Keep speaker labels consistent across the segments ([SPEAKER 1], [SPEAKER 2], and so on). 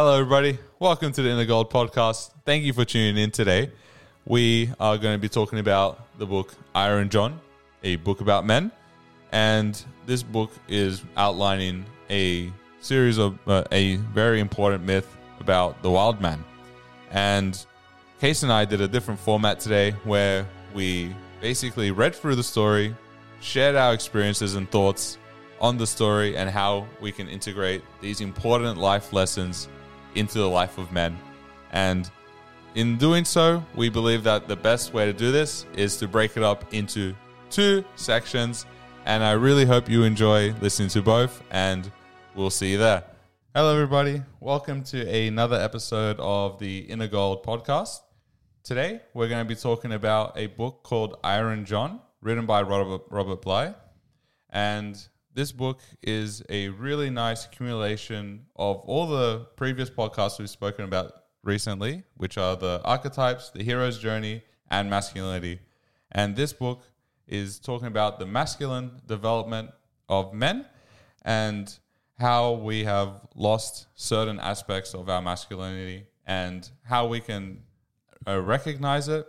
[SPEAKER 1] Hello, everybody. Welcome to the Inner Gold podcast. Thank you for tuning in today. We are going to be talking about the book Iron John, a book about men. And this book is outlining a series of uh, a very important myth about the wild man. And Case and I did a different format today where we basically read through the story, shared our experiences and thoughts on the story, and how we can integrate these important life lessons into the life of men. And in doing so, we believe that the best way to do this is to break it up into two sections. And I really hope you enjoy listening to both, and we'll see you there. Hello, everybody. Welcome to another episode of the Inner Gold podcast. Today, we're going to be talking about a book called Iron John, written by Robert, Robert Bly. And this book is a really nice accumulation of all the previous podcasts we've spoken about recently, which are the archetypes, the hero's journey, and masculinity. And this book is talking about the masculine development of men and how we have lost certain aspects of our masculinity and how we can uh, recognize it,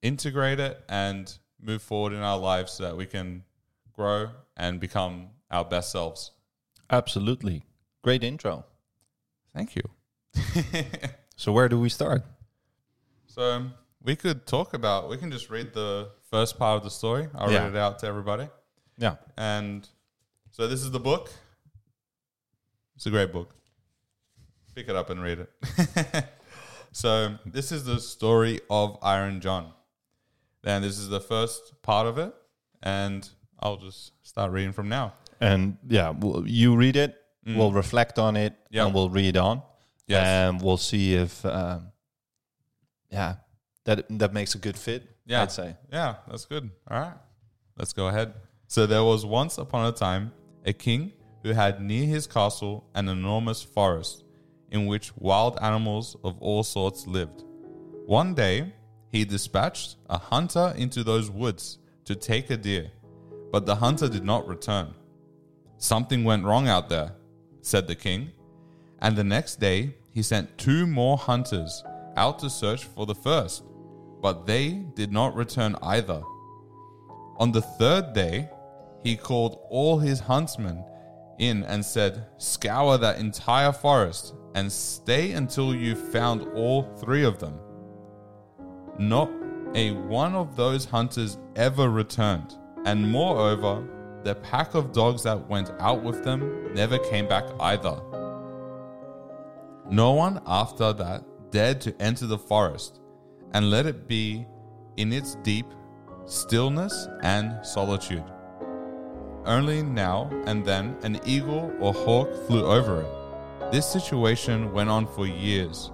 [SPEAKER 1] integrate it, and move forward in our lives so that we can grow and become our best selves.
[SPEAKER 2] Absolutely. Great intro.
[SPEAKER 1] Thank you.
[SPEAKER 2] So where do we start?
[SPEAKER 1] So um, we could talk about, we can just read the first part of the story. I'll
[SPEAKER 2] Yeah.
[SPEAKER 1] read it out to everybody.
[SPEAKER 2] Yeah.
[SPEAKER 1] And so this is the book. It's a great book. Pick it up and read it. so this is the story of Iron John. And this is the first part of it, and I'll just start reading from now.
[SPEAKER 2] And yeah, we'll, you read it, we'll reflect on it,
[SPEAKER 1] Yeah.
[SPEAKER 2] and we'll read on.
[SPEAKER 1] Yes.
[SPEAKER 2] And we'll see if, um, yeah, that that makes a good fit.
[SPEAKER 1] Yeah.
[SPEAKER 2] I'd say.
[SPEAKER 1] Yeah, that's good. All right. Let's go ahead. So there was once upon a time a king who had near his castle an enormous forest in which wild animals of all sorts lived. One day, he dispatched a hunter into those woods to take a deer, but the hunter did not return. Something went wrong out there, said the king, and the next day he sent two more hunters out to search for the first, but they did not return either. On the third day, he called all his huntsmen in and said, Scour that entire forest and stay until you've found all three of them. Not a one of those hunters ever returned, and moreover, the pack of dogs that went out with them never came back either. No one after that dared to enter the forest and let it be in its deep stillness and solitude. Only now and then an eagle or hawk flew over it. This situation went on for years,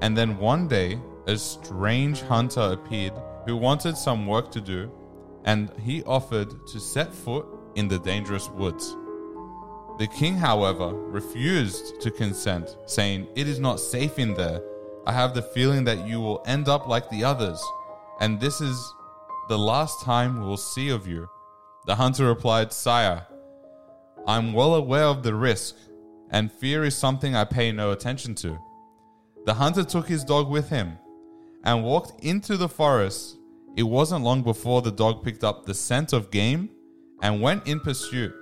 [SPEAKER 1] and then one day a strange hunter appeared who wanted some work to do, and he offered to set foot in the dangerous woods. The king, however, refused to consent, saying, It is not safe in there. I have the feeling that you will end up like the others, and this is the last time we'll see of you. The hunter replied, Sire, I'm well aware of the risk, and fear is something I pay no attention to. The hunter took his dog with him and walked into the forest. It wasn't long before the dog picked up the scent of game and went in pursuit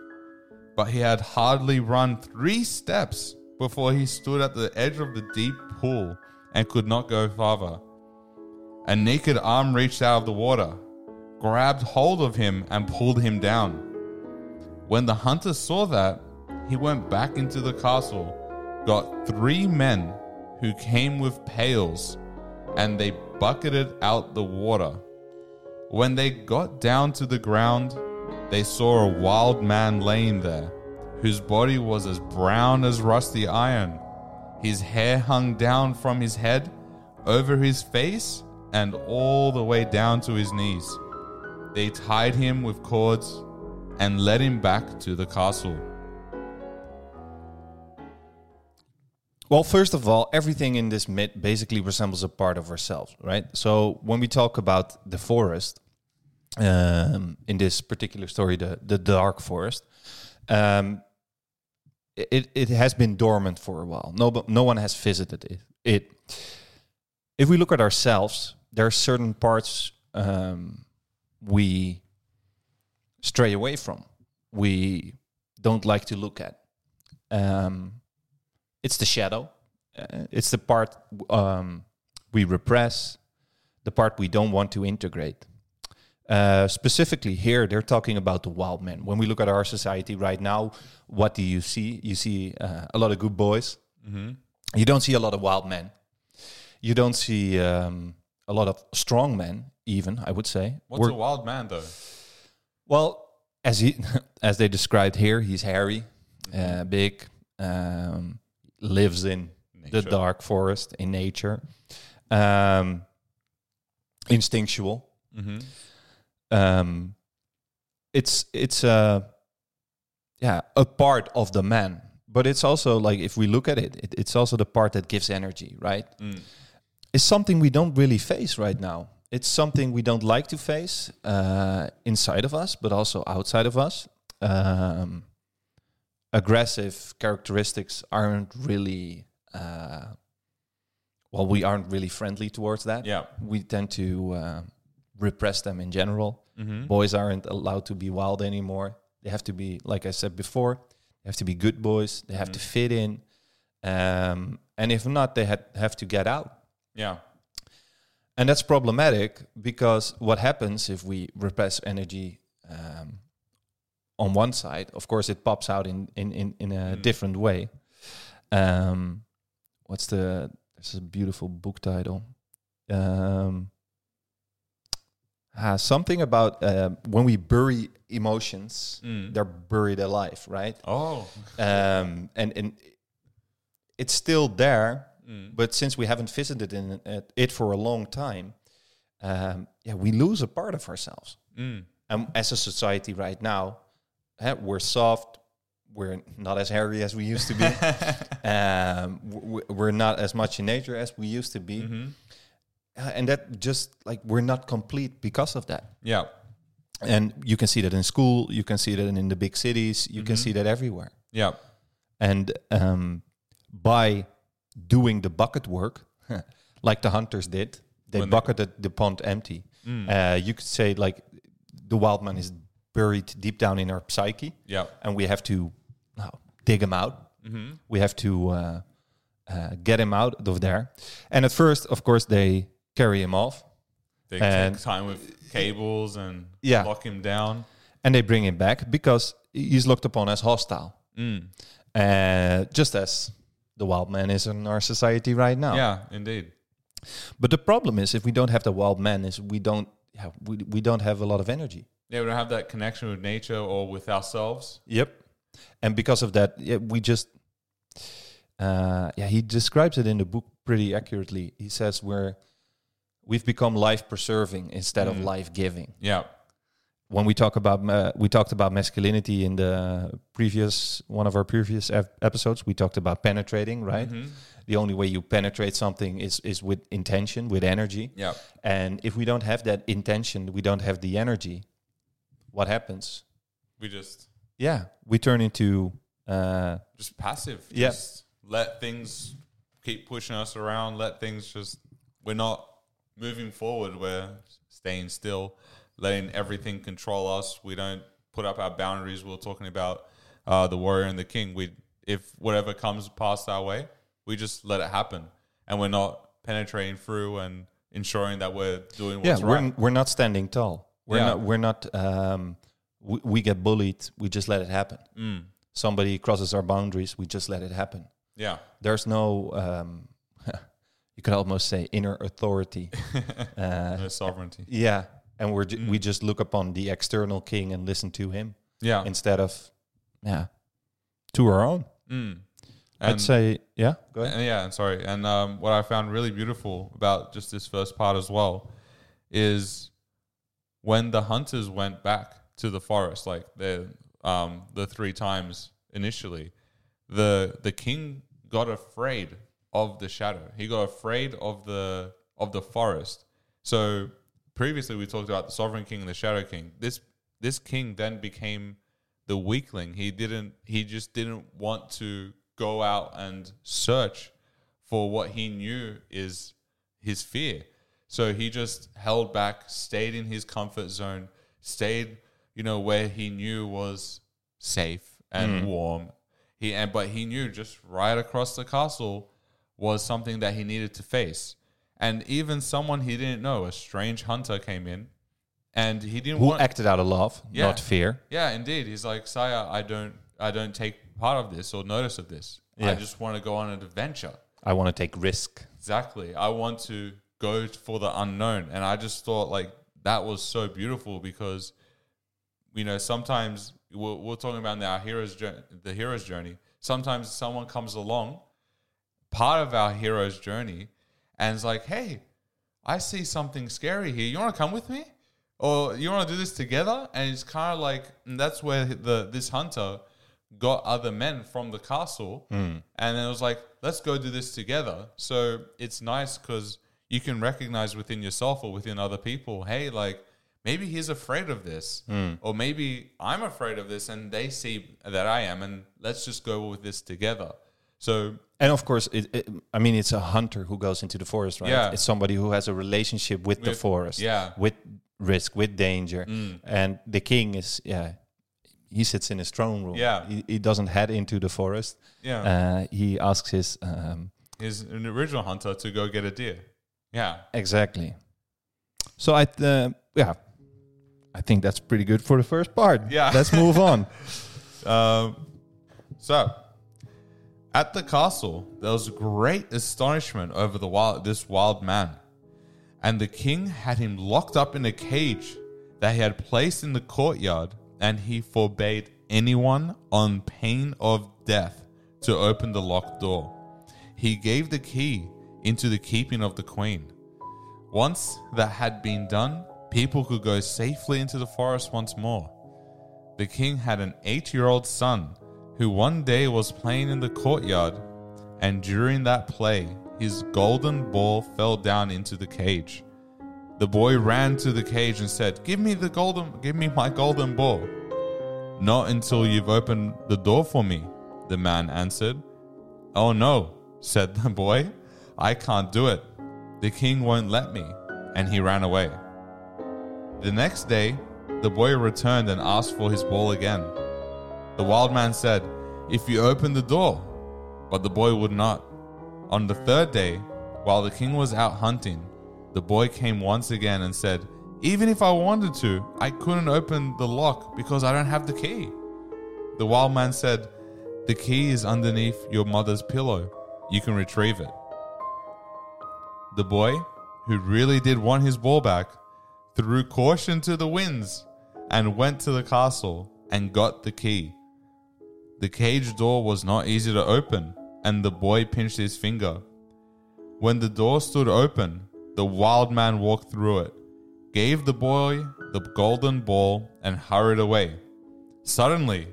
[SPEAKER 1] but he had hardly run three steps before he stood at the edge of the deep pool and could not go farther. A naked arm reached out of the water, grabbed hold of him, and pulled him down. When the hunter saw that, he went back into the castle, got three men who came with pails, and they bucketed out the water. When they got down to the ground, they saw a wild man laying there, whose body was as brown as rusty iron. His hair hung down from his head, over his face, and all the way down to his knees. They tied him with cords and led him back to the castle.
[SPEAKER 2] Well, first of all, everything in this myth basically resembles a part of ourselves, right? So when we talk about the forest, um, in this particular story, the the dark forest, um, it it has been dormant for a while. No, but no one has visited it. It. If we look at ourselves, there are certain parts um, we stray away from. We don't like to look at. Um, it's the shadow. Uh, it's the part um, we repress, the part we don't want to integrate. Uh, specifically here, they're talking about the wild men. When we look at our society right now, what do you see? You see uh, a lot of good boys. You don't see a lot of wild men. You don't see um, a lot of strong men, even I would say.
[SPEAKER 1] What's
[SPEAKER 2] We're-
[SPEAKER 1] a wild man though?
[SPEAKER 2] well, as he as they described here, he's hairy, uh, big, um, lives in the dark forest in nature, um, instinctual.
[SPEAKER 1] Mm-hmm.
[SPEAKER 2] Um, it's it's a yeah a part of the man, but it's also like if we look at it, it it's also the part that gives energy, right?
[SPEAKER 1] Mm.
[SPEAKER 2] It's something we don't really face right now. It's something we don't like to face uh, inside of us, but also outside of us. Um, aggressive characteristics aren't really uh, well. We aren't really friendly towards that.
[SPEAKER 1] Yeah.
[SPEAKER 2] We tend to uh, repress them in general.
[SPEAKER 1] Mm-hmm.
[SPEAKER 2] Boys aren't allowed to be wild anymore. They have to be, like I said before, they have to be good boys. They have to fit in, um, and if not, they had, have to get out.
[SPEAKER 1] Yeah.
[SPEAKER 2] And that's problematic because what happens if we repress energy um, on one side? Of course, it pops out in in in, in a
[SPEAKER 1] Mm.
[SPEAKER 2] different way. Um, what's the? There's a beautiful book title. Um, ah, something about uh, when we bury emotions,
[SPEAKER 1] Mm.
[SPEAKER 2] they're buried alive, right?
[SPEAKER 1] Oh.
[SPEAKER 2] Um, and and it's still there,
[SPEAKER 1] Mm.
[SPEAKER 2] but since we haven't visited in it, it for a long time, um, yeah, we lose a part of ourselves.
[SPEAKER 1] Mm.
[SPEAKER 2] And as a society right now, eh, we're soft. We're not as hairy as we used to be. um, we're not as much in nature as we used to be,
[SPEAKER 1] Mm-hmm.
[SPEAKER 2] Uh, and that just like we're not complete because of that.
[SPEAKER 1] Yeah.
[SPEAKER 2] And you can see that in school. You can see that in the big cities. You can
[SPEAKER 1] Mhm.
[SPEAKER 2] see that everywhere.
[SPEAKER 1] Yeah.
[SPEAKER 2] And um, by doing the bucket work, like the hunters did, they
[SPEAKER 1] When they-
[SPEAKER 2] bucketed the pond empty.
[SPEAKER 1] Mm.
[SPEAKER 2] Uh, you could say like the wild man is buried deep down in our psyche,
[SPEAKER 1] yeah.
[SPEAKER 2] and we have to now dig him out.
[SPEAKER 1] Mm-hmm.
[SPEAKER 2] We have to uh, uh, get him out of there. And at first, of course, they carry him off
[SPEAKER 1] They
[SPEAKER 2] And-
[SPEAKER 1] take time with cables and
[SPEAKER 2] Yeah.
[SPEAKER 1] lock him down.
[SPEAKER 2] and they bring him back because he's looked upon as hostile,
[SPEAKER 1] Mm.
[SPEAKER 2] uh, just as the wild man is in our society right now.
[SPEAKER 1] Yeah, indeed.
[SPEAKER 2] But the problem is, if we don't have the wild man, is we don't have, we, we don't have a lot of energy.
[SPEAKER 1] Yeah, we don't have that connection with nature or with ourselves.
[SPEAKER 2] Yep. And because of that, yeah, we just uh, yeah, he describes it in the book pretty accurately. He says we're we've become life preserving instead of
[SPEAKER 1] Mhm.
[SPEAKER 2] life giving.
[SPEAKER 1] Yeah.
[SPEAKER 2] When we talk about uh, we talked about masculinity in the previous one of our previous ep- episodes, we talked about penetrating, right?
[SPEAKER 1] Mhm.
[SPEAKER 2] The only way you penetrate something is is with intention, with energy.
[SPEAKER 1] Yeah.
[SPEAKER 2] And if we don't have that intention, we don't have the energy. What happens?
[SPEAKER 1] We just
[SPEAKER 2] Yeah, we turn into uh,
[SPEAKER 1] just passive.
[SPEAKER 2] Yeah.
[SPEAKER 1] Let things keep pushing us around. Let things just we're not moving forward. We're staying still, letting everything control us. We don't put up our boundaries. We are talking about uh, the warrior and the king. We if whatever comes past our way, we just let it happen, and we're not penetrating through and ensuring that we're doing what's
[SPEAKER 2] yeah. We're
[SPEAKER 1] right.
[SPEAKER 2] we're not standing tall. We're
[SPEAKER 1] Yeah.
[SPEAKER 2] not. We're not. Um, we, we get bullied. We just let it happen.
[SPEAKER 1] Mm.
[SPEAKER 2] Somebody crosses our boundaries. We just let it happen.
[SPEAKER 1] Yeah.
[SPEAKER 2] There's no. Um, you could almost say inner authority. uh,
[SPEAKER 1] sovereignty.
[SPEAKER 2] yeah, and we're ju-
[SPEAKER 1] Mm.
[SPEAKER 2] we just look upon the external king and listen to him
[SPEAKER 1] Yeah.
[SPEAKER 2] instead of yeah to our own.
[SPEAKER 1] Mm.
[SPEAKER 2] I'd say yeah. Go ahead.
[SPEAKER 1] Yeah, and yeah, sorry. And um, what I found really beautiful about just this first part as well is when the hunters went back to the forest, like the um, the three times initially, the the king got afraid of the shadow. He got afraid of the of the forest. So previously we talked about the sovereign king and the shadow king. This this king then became the weakling. He didn't. He just didn't want to go out and search for what he knew is his fear. So he just held back, stayed in his comfort zone, stayed, you know, where he knew was safe and mm. warm. He and but he knew just right across the castle was something that he needed to face. And even someone he didn't know, a strange hunter came in and he didn't
[SPEAKER 2] Who
[SPEAKER 1] want
[SPEAKER 2] acted out of love,
[SPEAKER 1] Yeah.
[SPEAKER 2] not fear.
[SPEAKER 1] yeah, indeed. He's like, Saya, I don't I don't take part of this or notice of this. I just want to go on an adventure.
[SPEAKER 2] I want to take risk.
[SPEAKER 1] Exactly. I want to go for the unknown. And I just thought like that was so beautiful because you know, sometimes we're, we're talking about our hero's journey, the hero's journey. Sometimes someone comes along, part of our hero's journey, and it's like, hey, I see something scary here. You want to come with me? Or you want to do this together? And it's kind of like, and that's where the this hunter got other men from the castle. Hmm. And then it was like, let's go do this together. So it's nice because you can recognize within yourself or within other people, hey, like, maybe he's afraid of this. Hmm. Or maybe I'm afraid of this and they see that I am. And let's just go with this together. So
[SPEAKER 2] And of course, it, it, I mean, it's a hunter who goes into the forest, right?
[SPEAKER 1] Yeah.
[SPEAKER 2] It's somebody who has a relationship with, the forest,
[SPEAKER 1] yeah. Mm.
[SPEAKER 2] with risk, with danger. And the king is, yeah, he sits in his throne room.
[SPEAKER 1] Yeah.
[SPEAKER 2] He, he doesn't head into the forest.
[SPEAKER 1] Yeah.
[SPEAKER 2] Uh, he asks his, um,
[SPEAKER 1] he's an original hunter to go get a deer. Yeah.
[SPEAKER 2] exactly. So I, uh, yeah, I think that's pretty good for the first part.
[SPEAKER 1] Yeah.
[SPEAKER 2] Let's move on.
[SPEAKER 1] Um, so, at the castle, there was great astonishment over the wild, this wild man, and the king had him locked up in a cage that he had placed in the courtyard, and he forbade anyone on pain of death to open the locked door. He gave the key into the keeping of the queen. Once that had been done, people could go safely into the forest once more. The king had an eight year old son who one day was playing in the courtyard, and during that play, his golden ball fell down into the cage. The boy ran to the cage and said, Give me the golden, give me my golden ball. Not until you've opened the door for me, the man answered. Oh no, said the boy, I can't do it. The king won't let me. And he ran away. The next day, the boy returned and asked for his ball again. The wild man said, If you open the door. But the boy would not. On the third day, while the king was out hunting, the boy came once again and said, Even if I wanted to, I couldn't open the lock because I don't have the key. The wild man said, The key is underneath your mother's pillow. You can retrieve it. The boy, who really did want his ball back, threw caution to the winds and went to the castle and got the key. The cage door was not easy to open, and the boy pinched his finger. When the door stood open, the wild man walked through it, gave the boy the golden ball, and hurried away. Suddenly,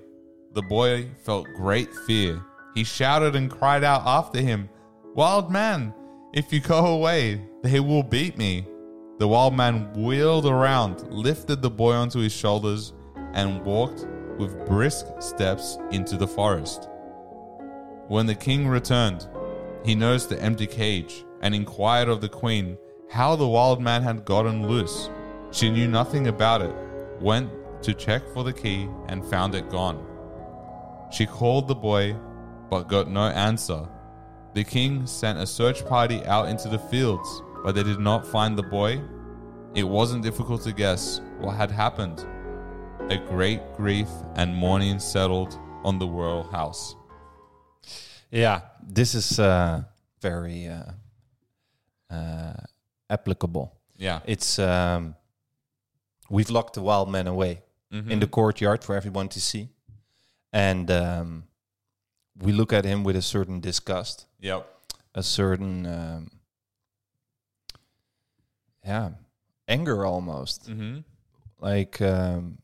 [SPEAKER 1] the boy felt great fear. He shouted and cried out after him, Wild man, if you go away, they will beat me. The wild man wheeled around, lifted the boy onto his shoulders, and walked with brisk steps into the forest. When the king returned, he noticed the empty cage and inquired of the queen how the wild man had gotten loose. She knew nothing about it, went to check for the key, and found it gone. She called the boy, but got no answer. The king sent a search party out into the fields, but they did not find the boy. It wasn't difficult to guess what had happened. A great grief and mourning settled on the royal house.
[SPEAKER 2] Yeah, this is uh, very uh, uh, applicable.
[SPEAKER 1] Yeah.
[SPEAKER 2] It's um, we've locked the wild man away in the courtyard for everyone to see, and um, we look at him with a certain disgust,
[SPEAKER 1] Yep.
[SPEAKER 2] a certain um, yeah anger almost.
[SPEAKER 1] Mm-hmm.
[SPEAKER 2] Like um,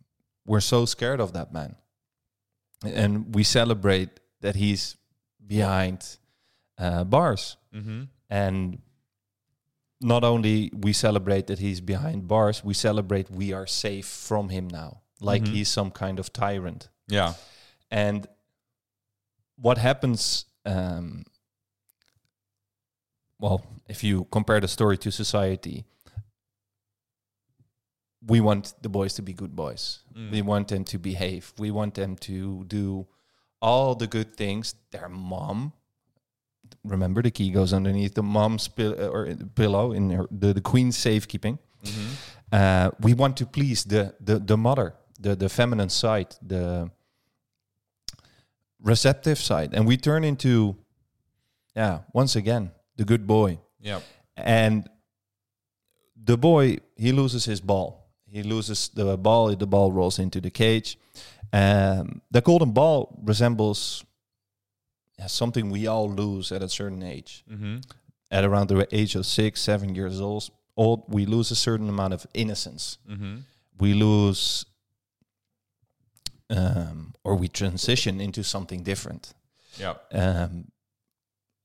[SPEAKER 2] we're so scared of that man, and we celebrate that he's behind uh, bars.
[SPEAKER 1] Mm-hmm.
[SPEAKER 2] And not only we celebrate that he's behind bars, we celebrate we are safe from him now, like
[SPEAKER 1] Mhm.
[SPEAKER 2] he's some kind of tyrant.
[SPEAKER 1] Yeah.
[SPEAKER 2] And what happens? Um, well, if you compare the story to society, we want the boys to be good boys.
[SPEAKER 1] Mm.
[SPEAKER 2] We want them to behave. We want them to do all the good things their mom. Remember, the key goes underneath the mom's pill- uh, or pillow in her, the, the queen's safekeeping.
[SPEAKER 1] Mm-hmm.
[SPEAKER 2] Uh, we want to please the, the, the mother, the, the feminine side, the receptive side. And we turn into, yeah, once again, the good boy.
[SPEAKER 1] Yeah.
[SPEAKER 2] And the boy, he loses his ball. He loses the ball, the ball rolls into the cage. Um, the golden ball resembles something we all lose at a certain age.
[SPEAKER 1] Mm-hmm.
[SPEAKER 2] At around the age of six, seven years old, old we lose a certain amount of innocence.
[SPEAKER 1] Mm-hmm.
[SPEAKER 2] We lose, um, or we transition into something different.
[SPEAKER 1] Yeah.
[SPEAKER 2] Um,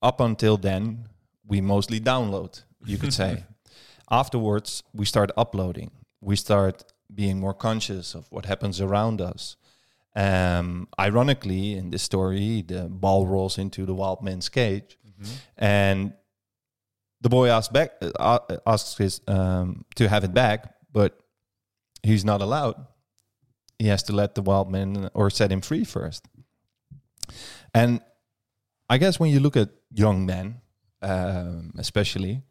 [SPEAKER 2] up until then, we mostly download, you could say. Afterwards, we start uploading. We start being more conscious of what happens around us. Um, ironically, in this story, the ball rolls into the wild man's cage,
[SPEAKER 1] Mm-hmm.
[SPEAKER 2] and the boy asks back, uh, asks his um, to have it back, but he's not allowed. He has to let the wild man or set him free first. And I guess when you look at young men, um, especially,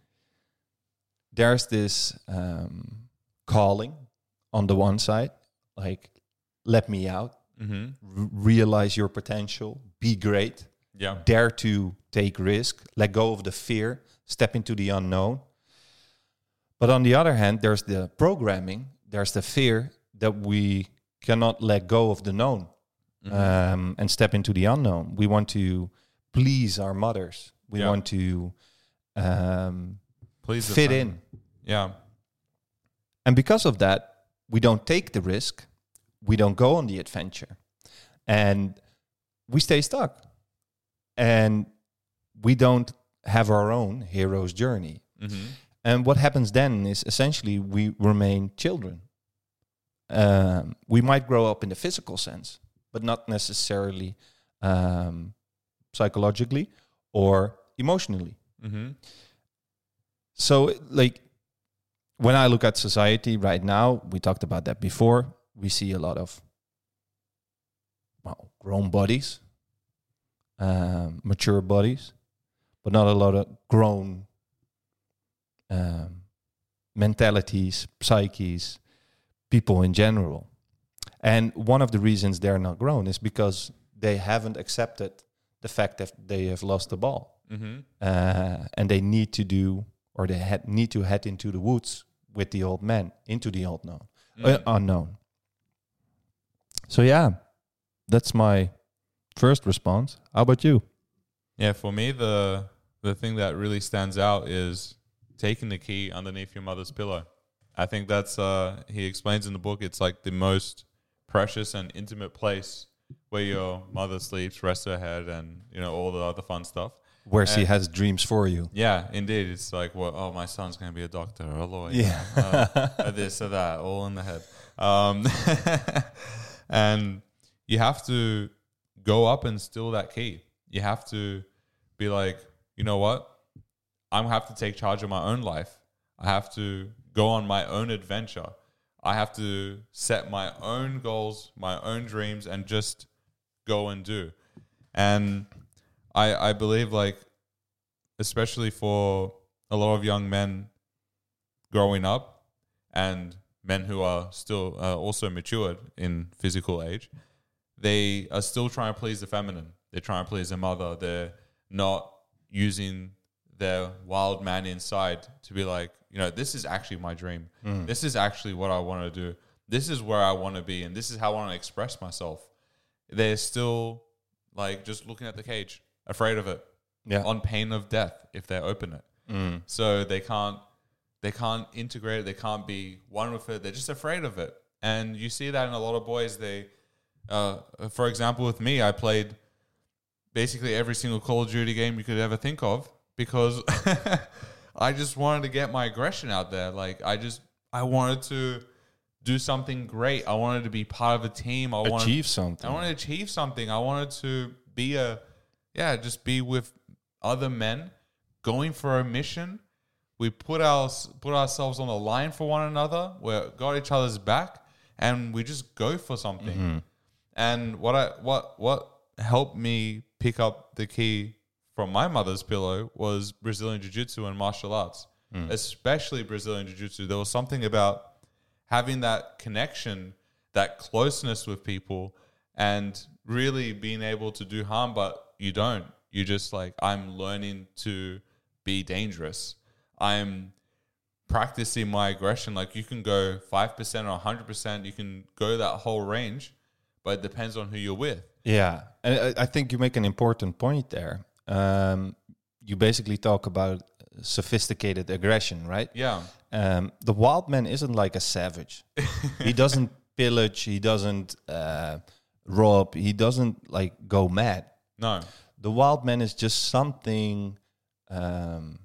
[SPEAKER 2] there's this um, calling on the one side, like, let me out,
[SPEAKER 1] Mm-hmm.
[SPEAKER 2] r- realize your potential, be great,
[SPEAKER 1] Yeah.
[SPEAKER 2] dare to take risk, let go of the fear, step into the unknown. But on the other hand, there's the programming, there's the fear that we cannot let go of the known
[SPEAKER 1] Mhm.
[SPEAKER 2] um, and step into the unknown. We want to please our mothers. We
[SPEAKER 1] Yeah.
[SPEAKER 2] want to um,
[SPEAKER 1] Please
[SPEAKER 2] fit in.
[SPEAKER 1] Yeah.
[SPEAKER 2] And because of that, we don't take the risk. We don't go on the adventure. And we stay stuck. And we don't have our own hero's journey.
[SPEAKER 1] Mm-hmm.
[SPEAKER 2] And what happens then is essentially we remain children. Um, we might grow up in the physical sense, but not necessarily um, psychologically or emotionally.
[SPEAKER 1] Mm-hmm.
[SPEAKER 2] So, like, when I look at society right now, we talked about that before. We see a lot of well, grown bodies, um, mature bodies, but not a lot of grown um, mentalities, psyches, people in general. And one of the reasons they're not grown is because they haven't accepted the fact that they have lost the ball
[SPEAKER 1] Mm-hmm.
[SPEAKER 2] uh, and they need to do or they had, need to head into the woods with the old man into the old known uh, unknown so yeah that's my first response how about you
[SPEAKER 1] Yeah, for me the the thing that really stands out is taking the key underneath your mother's pillow. I think that's uh he explains in the book it's like the most precious and intimate place where your mother sleeps, rests her head and you know all the other fun stuff.
[SPEAKER 2] Where she has dreams for you
[SPEAKER 1] Yeah, indeed. It's like, well, oh, my son's going to be a doctor or a lawyer.
[SPEAKER 2] Yeah.
[SPEAKER 1] uh, this or that, all in the head. Um, and you have to go up and steal that key. You have to be like, you know what? I'm have to take charge of my own life. I have to go on my own adventure. I have to set my own goals, my own dreams, and just go and do. And I I believe like especially for a lot of young men growing up and men who are still uh, also matured in physical age, they are still trying to please the feminine. They're trying to please their mother. They're not using their wild man inside to be like, you know, this is actually my dream. This is actually what I want to do. This is where I want to be, and this is how I want to express myself. They're still like just looking at the cage, afraid of it,
[SPEAKER 2] yeah
[SPEAKER 1] on pain of death if they open it.
[SPEAKER 2] Mm.
[SPEAKER 1] So they can't they can't integrate it. They can't be one with it. They're just afraid of it. And you see that in a lot of boys. They, uh, for example, with me, I played basically every single Call of Duty game you could ever think of because I just wanted to get my aggression out there. Like I just I wanted to do something great. I wanted to be part of a team. I wanted
[SPEAKER 2] Achieve something.
[SPEAKER 1] I wanted to achieve something. I wanted to be a, yeah, just be with other men, going for a mission. We put our put ourselves on the line for one another. We got each other's back, and we just go for something. Mm-hmm. And what I what what helped me pick up the key from my mother's pillow was Brazilian Jiu Jitsu and martial arts, mm. especially Brazilian Jiu Jitsu. There was something about having that connection, that closeness with people, and really being able to do harm, but you don't. You just like, I'm learning to be dangerous. I'm practicing my aggression. Like, you can go 5% or 100%, you can go that whole range, but it depends on who you're with.
[SPEAKER 2] Yeah, and I, I think you make an important point there. Um, you basically talk about sophisticated aggression, right?
[SPEAKER 1] Yeah.
[SPEAKER 2] Um, the wild man isn't like a savage. he doesn't pillage. He doesn't uh, rob. He doesn't like go mad.
[SPEAKER 1] No.
[SPEAKER 2] The wild man is just something. Um,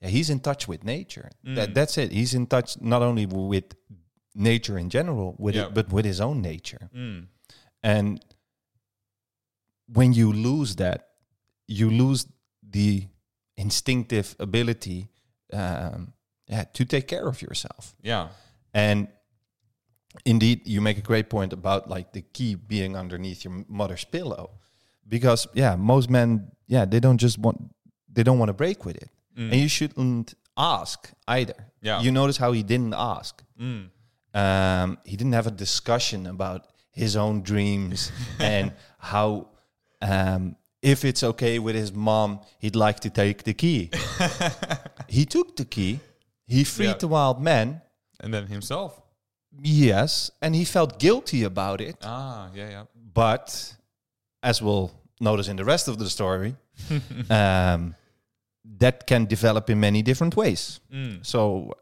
[SPEAKER 2] yeah, he's in touch with nature. That, that's it. He's in touch not only with nature in general, with
[SPEAKER 1] Yeah.
[SPEAKER 2] it, but with his own nature.
[SPEAKER 1] Mm.
[SPEAKER 2] And when you lose that, you lose the instinctive ability um, yeah, to take care of yourself.
[SPEAKER 1] Yeah.
[SPEAKER 2] And indeed, you make a great point about like the key being underneath your mother's pillow, because yeah, most men, yeah, they don't just want, they don't want to break with it, and you shouldn't ask either.
[SPEAKER 1] Yeah.
[SPEAKER 2] you notice how he didn't ask.
[SPEAKER 1] Mm.
[SPEAKER 2] Um, he didn't have a discussion about his own dreams and how, um, if it's okay with his mom, he'd like to take the key. he took the key. He freed
[SPEAKER 1] Yeah.
[SPEAKER 2] the wild man.
[SPEAKER 1] And then himself.
[SPEAKER 2] Yes, and he felt guilty about it.
[SPEAKER 1] Ah, yeah, yeah.
[SPEAKER 2] But as we'll notice in the rest of the story, um, that can develop in many different ways.
[SPEAKER 1] Mm.
[SPEAKER 2] So,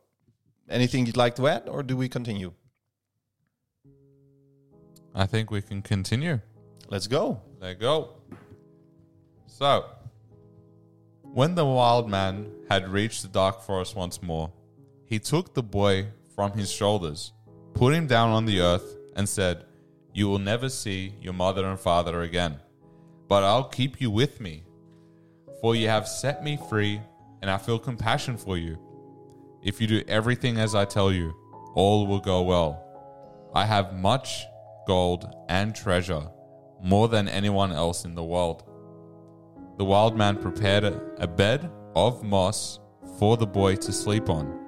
[SPEAKER 2] anything you'd like to add, or do we continue?
[SPEAKER 1] I think we can continue.
[SPEAKER 2] Let's go.
[SPEAKER 1] Let go. So, when the wild man had reached the dark forest once more, he took the boy from his shoulders, put him down on the earth, and said, You will never see your mother and father again, but I'll keep you with me. For you have set me free, and I feel compassion for you. If you do everything as I tell you, all will go well. I have much gold and treasure, more than anyone else in the world. The wild man prepared a, bed of moss for the boy to sleep on,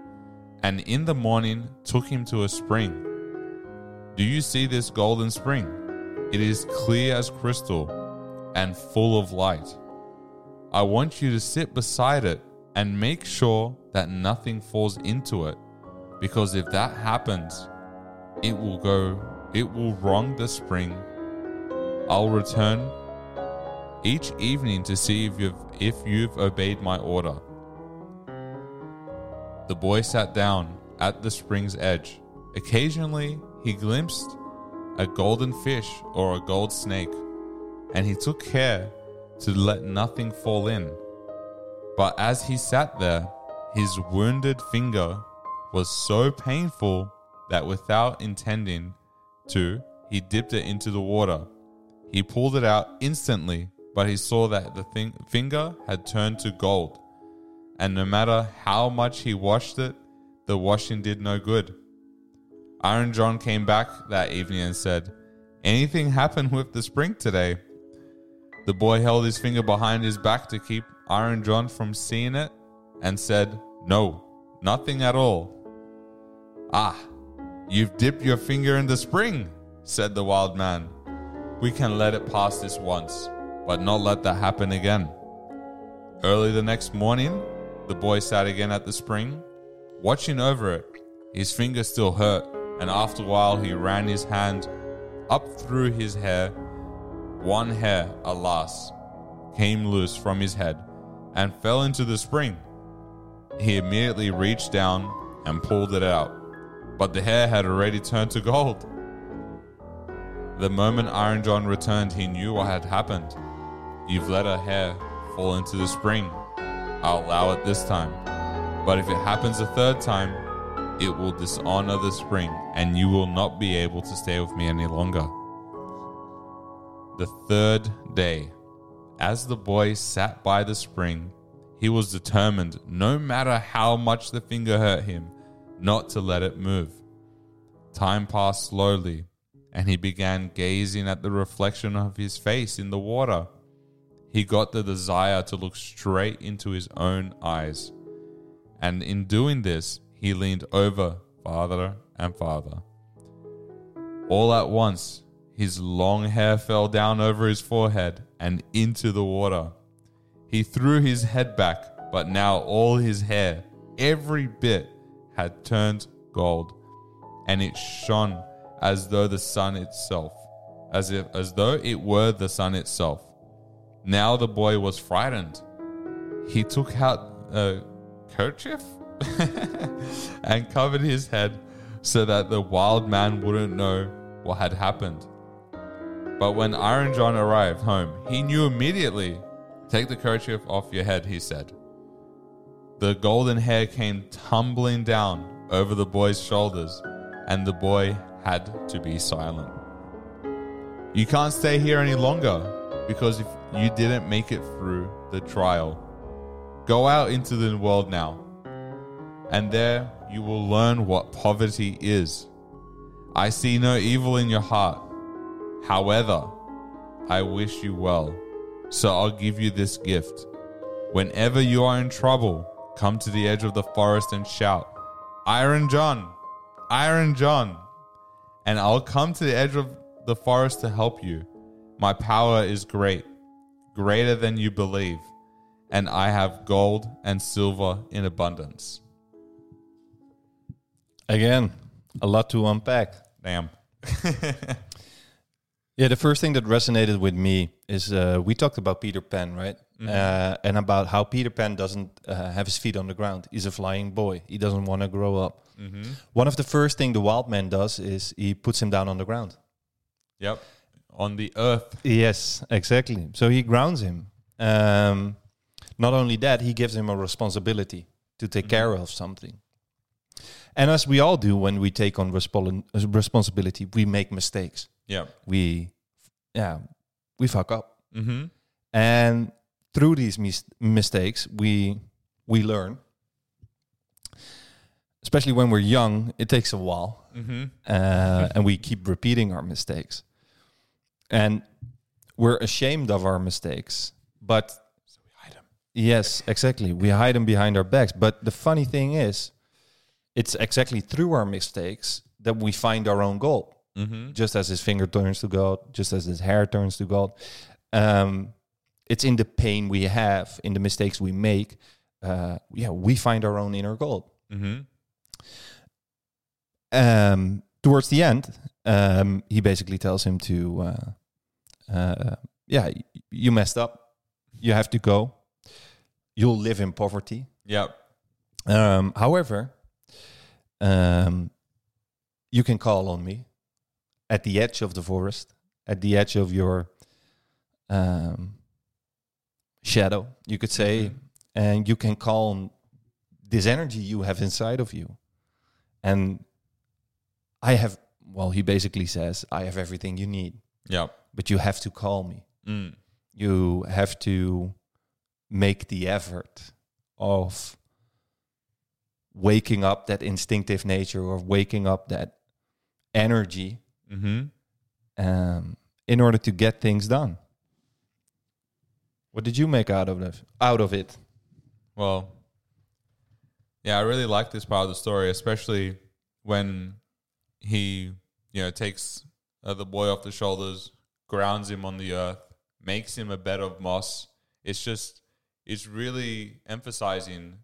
[SPEAKER 1] and in the morning took him to a spring. Do you see this golden spring? It is clear as crystal and full of light. I want you to sit beside it and make sure that nothing falls into it, because if that happens, it will go, it will wrong the spring. I'll return each evening to see if you've, if you've obeyed my order. The boy sat down at the spring's edge. Occasionally, he glimpsed a golden fish or a gold snake, and he took care to let nothing fall in. But as he sat there, his wounded finger was so painful that without intending to, he dipped it into the water. He pulled it out instantly, but he saw that the thing- finger had turned to gold. And no matter how much he washed it, the washing did no good. Iron John came back that evening and said, Anything happened with the spring today? The boy held his finger behind his back to keep Iron John from seeing it and said, No, nothing at all. Ah, you've dipped your finger in the spring, said the wild man. We can let it pass this once, but not let that happen again. Early the next morning, the boy sat again at the spring, watching over it. His finger still hurt, and after a while he ran his hand up through his hair. One hair, alas, came loose from his head and fell into the spring. He immediately reached down and pulled it out, but the hair had already turned to gold. The moment Iron John returned, he knew what had happened. You've let a hair fall into the spring. I'll allow it this time. But if it happens a third time, it will dishonor the spring, and you will not be able to stay with me any longer. The third day, as the boy sat by the spring, he was determined, no matter how much the finger hurt him, not to let it move. Time passed slowly, and he began gazing at the reflection of his face in the water. He got the desire to look straight into his own eyes. And in doing this, he leaned over farther and farther. All at once, his long hair fell down over his forehead and into the water. He threw his head back, but now all his hair, every bit, had turned gold, and it shone as though the sun itself, as if as though it were the sun itself. Now the boy was frightened. He took out a kerchief and covered his head so that the wild man wouldn't know what had happened. But when Iron John arrived home, he knew immediately. Take the kerchief off your head, he said. The golden hair came tumbling down over the boy's shoulders, and the boy had to be silent. You can't stay here any longer because if you didn't make it through the trial, go out into the world now, and there you will learn what poverty is. I see no evil in your heart. However, I wish you well, so I'll give you this gift. Whenever you are in trouble, come to the edge of the forest and shout, Iron John, Iron John, and I'll come to the edge of the forest to help you. My power is great, greater than you believe, and I have gold and silver in abundance.
[SPEAKER 2] Again, a lot to unpack.
[SPEAKER 1] Damn.
[SPEAKER 2] Yeah, the first thing that resonated with me is uh, we talked about Peter Pan, right? Uh, and about how Peter Pan doesn't uh, have his feet on the ground. He's a flying boy. He doesn't want to grow up. One of the first thing the wild man does is he puts him down on the ground.
[SPEAKER 1] Yep. On the earth.
[SPEAKER 2] Yes, exactly. So he grounds him. Um, not only that, he gives him a responsibility to take care of something. And as we all do when we take on respon- responsibility, we make mistakes.
[SPEAKER 1] Yeah.
[SPEAKER 2] We, yeah, we fuck up.
[SPEAKER 1] Mm-hmm.
[SPEAKER 2] And through these mis- mistakes, we we learn. Especially when we're young, it takes a while,
[SPEAKER 1] Mm-hmm.
[SPEAKER 2] uh, and we keep repeating our mistakes, and we're ashamed of our mistakes. But
[SPEAKER 1] So we hide them.
[SPEAKER 2] yes, exactly, we hide them behind our backs. But the funny thing is, it's exactly through our mistakes that we find our own gold
[SPEAKER 1] Mm-hmm.
[SPEAKER 2] just as his finger turns to gold, just as his hair turns to gold. Um, it's in the pain we have, in the mistakes we make. Uh, yeah, we find our own inner gold.
[SPEAKER 1] Mm-hmm.
[SPEAKER 2] Um, towards the end, um, he basically tells him to, uh, uh, yeah, you messed up. You have to go. You'll live in poverty.
[SPEAKER 1] Yeah.
[SPEAKER 2] Um, however, um, you can call on me at the edge of the forest, at the edge of your um, shadow, you could say, and you can call on this energy you have inside of you. And I have, well, he basically says, I have everything you need,
[SPEAKER 1] Yeah.
[SPEAKER 2] but you have to call me
[SPEAKER 1] Mm.
[SPEAKER 2] you have to make the effort of waking up that instinctive nature or waking up that energy
[SPEAKER 1] Mm-hmm.
[SPEAKER 2] um, in order to get things done. What did you make out of it? Out of it?
[SPEAKER 1] Well, yeah, I really like this part of the story, especially when he, you know, takes uh, the boy off the shoulders, grounds him on the earth, makes him a bed of moss. It's just, it's really emphasizing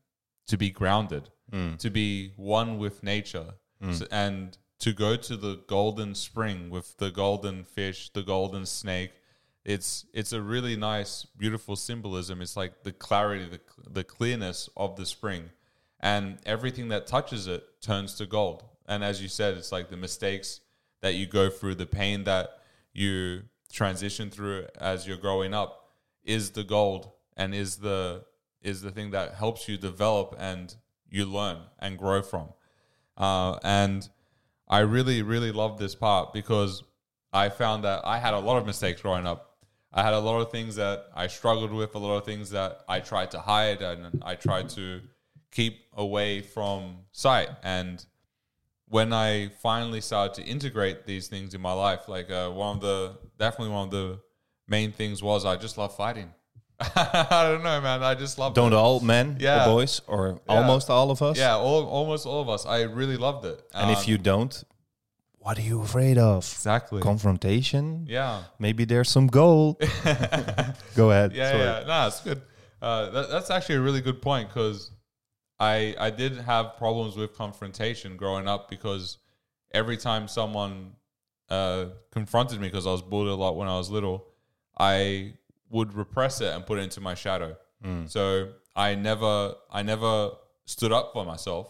[SPEAKER 1] to be grounded, mm. to be one with nature, mm. So- and to go to the golden spring with the golden fish, the golden snake. It's it's a really nice, beautiful symbolism. It's like the clarity, the the clearness of the spring, and everything that touches it turns to gold. And as you said, it's like the mistakes that you go through, the pain that you transition through as you're growing up, is the gold and is the is the thing that helps you develop and you learn and grow from. Uh, and I really, really love this part because I found that I had a lot of mistakes growing up. I had a lot of things that I struggled with, a lot of things that I tried to hide and I tried to keep away from sight. And when I finally started to integrate these things in my life, like uh, one of the definitely one of the main things was I just love fighting. I don't know, man. I just love
[SPEAKER 2] Don't
[SPEAKER 1] it.
[SPEAKER 2] all men
[SPEAKER 1] Yeah.
[SPEAKER 2] or boys or almost all of us?
[SPEAKER 1] Yeah, all, almost all of us. I really loved it.
[SPEAKER 2] And if
[SPEAKER 1] Um,
[SPEAKER 2] you don't, what are you afraid of?
[SPEAKER 1] exactly,
[SPEAKER 2] Confrontation?
[SPEAKER 1] yeah,
[SPEAKER 2] Maybe there's some gold. Go ahead.
[SPEAKER 1] yeah,
[SPEAKER 2] Sorry.
[SPEAKER 1] yeah. No, it's good. Uh, that, that's actually a really good point because I I did have problems with confrontation growing up because every time someone uh, confronted me because I was bullied a lot when I was little, I would repress it and put it into my shadow. So I never I never stood up for myself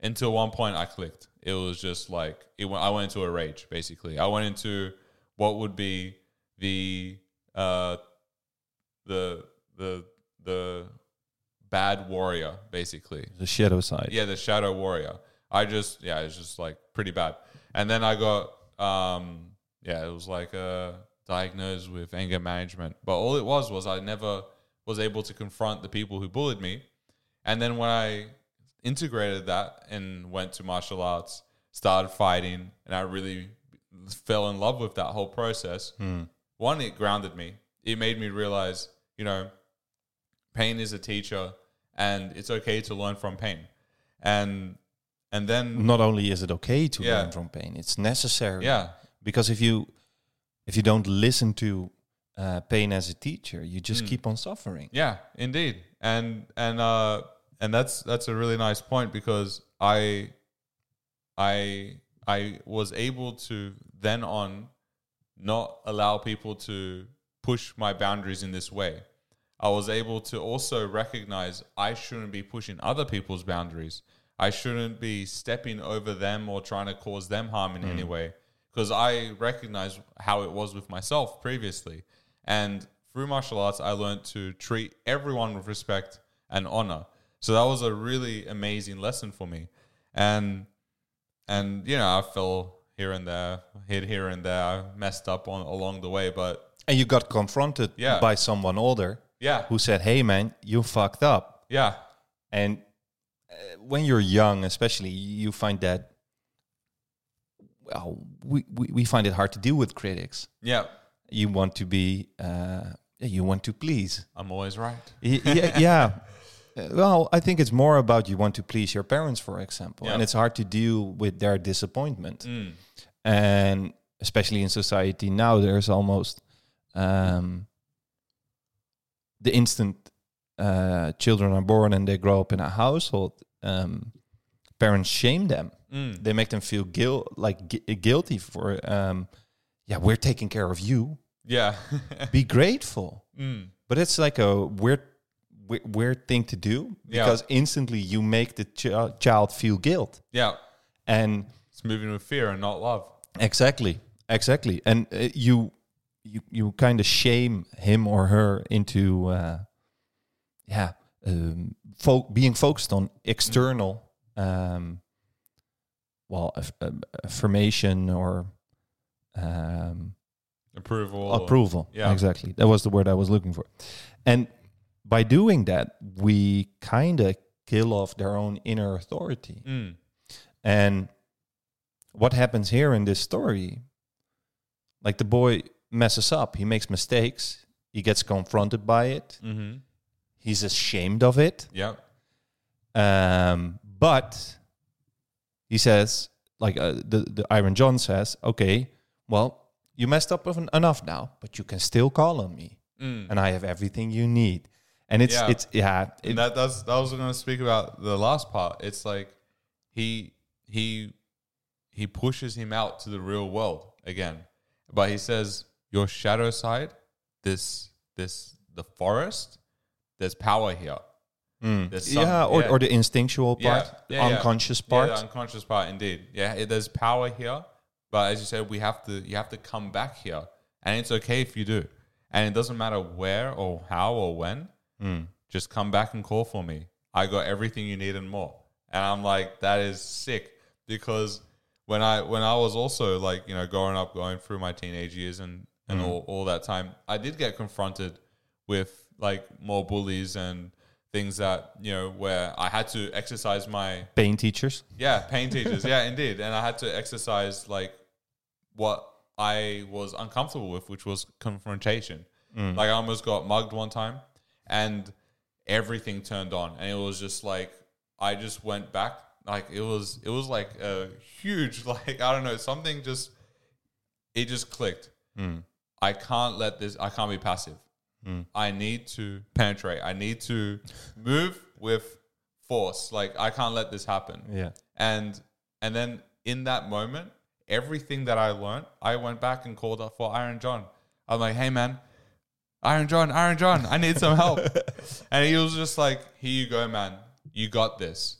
[SPEAKER 1] until one point I clicked. It was just like it went, I went into a rage. Basically, I went into what would be the uh, the the the bad warrior, basically.
[SPEAKER 2] The shadow side.
[SPEAKER 1] Yeah, the shadow warrior. I just yeah, it's just like pretty bad. And then I got um yeah, it was like uh diagnosed with anger management. But all it was was I never was able to confront the people who bullied me. And then when I integrated that and went to martial arts, started fighting, and I really fell in love with that whole process. Hmm. One, it grounded me. It made me realize, you know, pain is a teacher and it's okay to learn from pain. And and then
[SPEAKER 2] Not only is it okay to
[SPEAKER 1] Yeah.
[SPEAKER 2] learn from pain, it's necessary.
[SPEAKER 1] yeah,
[SPEAKER 2] Because if you if you don't listen to uh, pain as a teacher, you just
[SPEAKER 1] Hmm.
[SPEAKER 2] keep on suffering.
[SPEAKER 1] Yeah, indeed. And and uh and that's that's a really nice point because I I I was able to then on not allow people to push my boundaries in this way. I was able to also recognize I shouldn't be pushing other people's boundaries. I shouldn't be stepping over them or trying to cause them harm in any way because I recognize how it was with myself previously. And through martial arts, I learned to treat everyone with respect and honor. So that was a really amazing lesson for me. And and you know, I fell here and there, hit here and there. I messed up on along the way, but
[SPEAKER 2] And you got confronted
[SPEAKER 1] Yeah.
[SPEAKER 2] by someone older
[SPEAKER 1] yeah,
[SPEAKER 2] who said, "Hey, man, you fucked up."
[SPEAKER 1] yeah,
[SPEAKER 2] And uh, when you're young, especially, you find that well, we, we, we find it hard to deal with critics.
[SPEAKER 1] yeah.
[SPEAKER 2] You want to be, uh, you want to please.
[SPEAKER 1] I'm always right.
[SPEAKER 2] Y- yeah, yeah. Well, I think it's more about you want to please your parents, for example, and it's hard to deal with their disappointment.
[SPEAKER 1] Mm.
[SPEAKER 2] And especially in society now, there's almost um, the instant uh, children are born and they grow up in a household, um, parents shame them.
[SPEAKER 1] Mm.
[SPEAKER 2] They make them feel guilt, like gu- guilty for, um, yeah, we're taking care of you.
[SPEAKER 1] Yeah.
[SPEAKER 2] Be grateful.
[SPEAKER 1] mm.
[SPEAKER 2] But it's like a weird, weird, weird thing to do
[SPEAKER 1] Yeah.
[SPEAKER 2] because instantly you make the ch- child feel guilt.
[SPEAKER 1] Yeah.
[SPEAKER 2] And
[SPEAKER 1] It's moving with fear and not love.
[SPEAKER 2] exactly, exactly, and uh, you, you, you kind of shame him or her into, uh, yeah, um, fo- being focused on external, um, well, um, affirmation or um,
[SPEAKER 1] Approval.
[SPEAKER 2] approval.
[SPEAKER 1] Yeah.
[SPEAKER 2] exactly. That was the word I was looking for. And by doing that, we kind of kill off their own inner authority.
[SPEAKER 1] Mm.
[SPEAKER 2] And what happens here in this story? Like the boy messes up, he makes mistakes, he gets confronted by it,
[SPEAKER 1] Mm-hmm.
[SPEAKER 2] he's ashamed of it.
[SPEAKER 1] Yeah.
[SPEAKER 2] Um, but he says, like uh, the, the Iron John says, okay, well, you messed up en- enough now, but you can still call on me,
[SPEAKER 1] Mm.
[SPEAKER 2] and I have everything you need. And it's
[SPEAKER 1] Yeah.
[SPEAKER 2] it's yeah, it,
[SPEAKER 1] And that that's that was going to speak about the last part. It's like he he he pushes him out to the real world again, but he says your shadow side, this this the forest, there's power here.
[SPEAKER 2] Mm.
[SPEAKER 1] Some-
[SPEAKER 2] yeah, or
[SPEAKER 1] yeah.
[SPEAKER 2] or the instinctual part,
[SPEAKER 1] Yeah,
[SPEAKER 2] the
[SPEAKER 1] yeah,
[SPEAKER 2] unconscious
[SPEAKER 1] Yeah,
[SPEAKER 2] part.
[SPEAKER 1] the unconscious part, indeed. Yeah, it, there's power here, but as you said, we have to you have to come back here, and it's okay if you do, and it doesn't matter where or how or when.
[SPEAKER 2] Mm.
[SPEAKER 1] Just come back and call for me. I got everything you need and more. And I'm like, that is sick because when I when I was also like you know growing up, going through my teenage years and and all, all that time, I did get confronted with like more bullies and things that you know where I had to exercise my
[SPEAKER 2] Pain teachers.
[SPEAKER 1] yeah pain teachers yeah indeed and I had to exercise like what I was uncomfortable with, which was confrontation. Mm. Like I almost got mugged one time, and everything turned on, and it was just like I just went back. Like it was, it was like a huge, like I don't know, something just it just clicked. Mm. I can't let this. I can't be passive. Mm. I need to penetrate. I need to move with force. Like I can't let this happen.
[SPEAKER 2] Yeah.
[SPEAKER 1] and and then in that moment everything that i learned i went back and called up for iron john. I'm like hey man iron john iron john i need some help. And he was just like here you go man. You got this.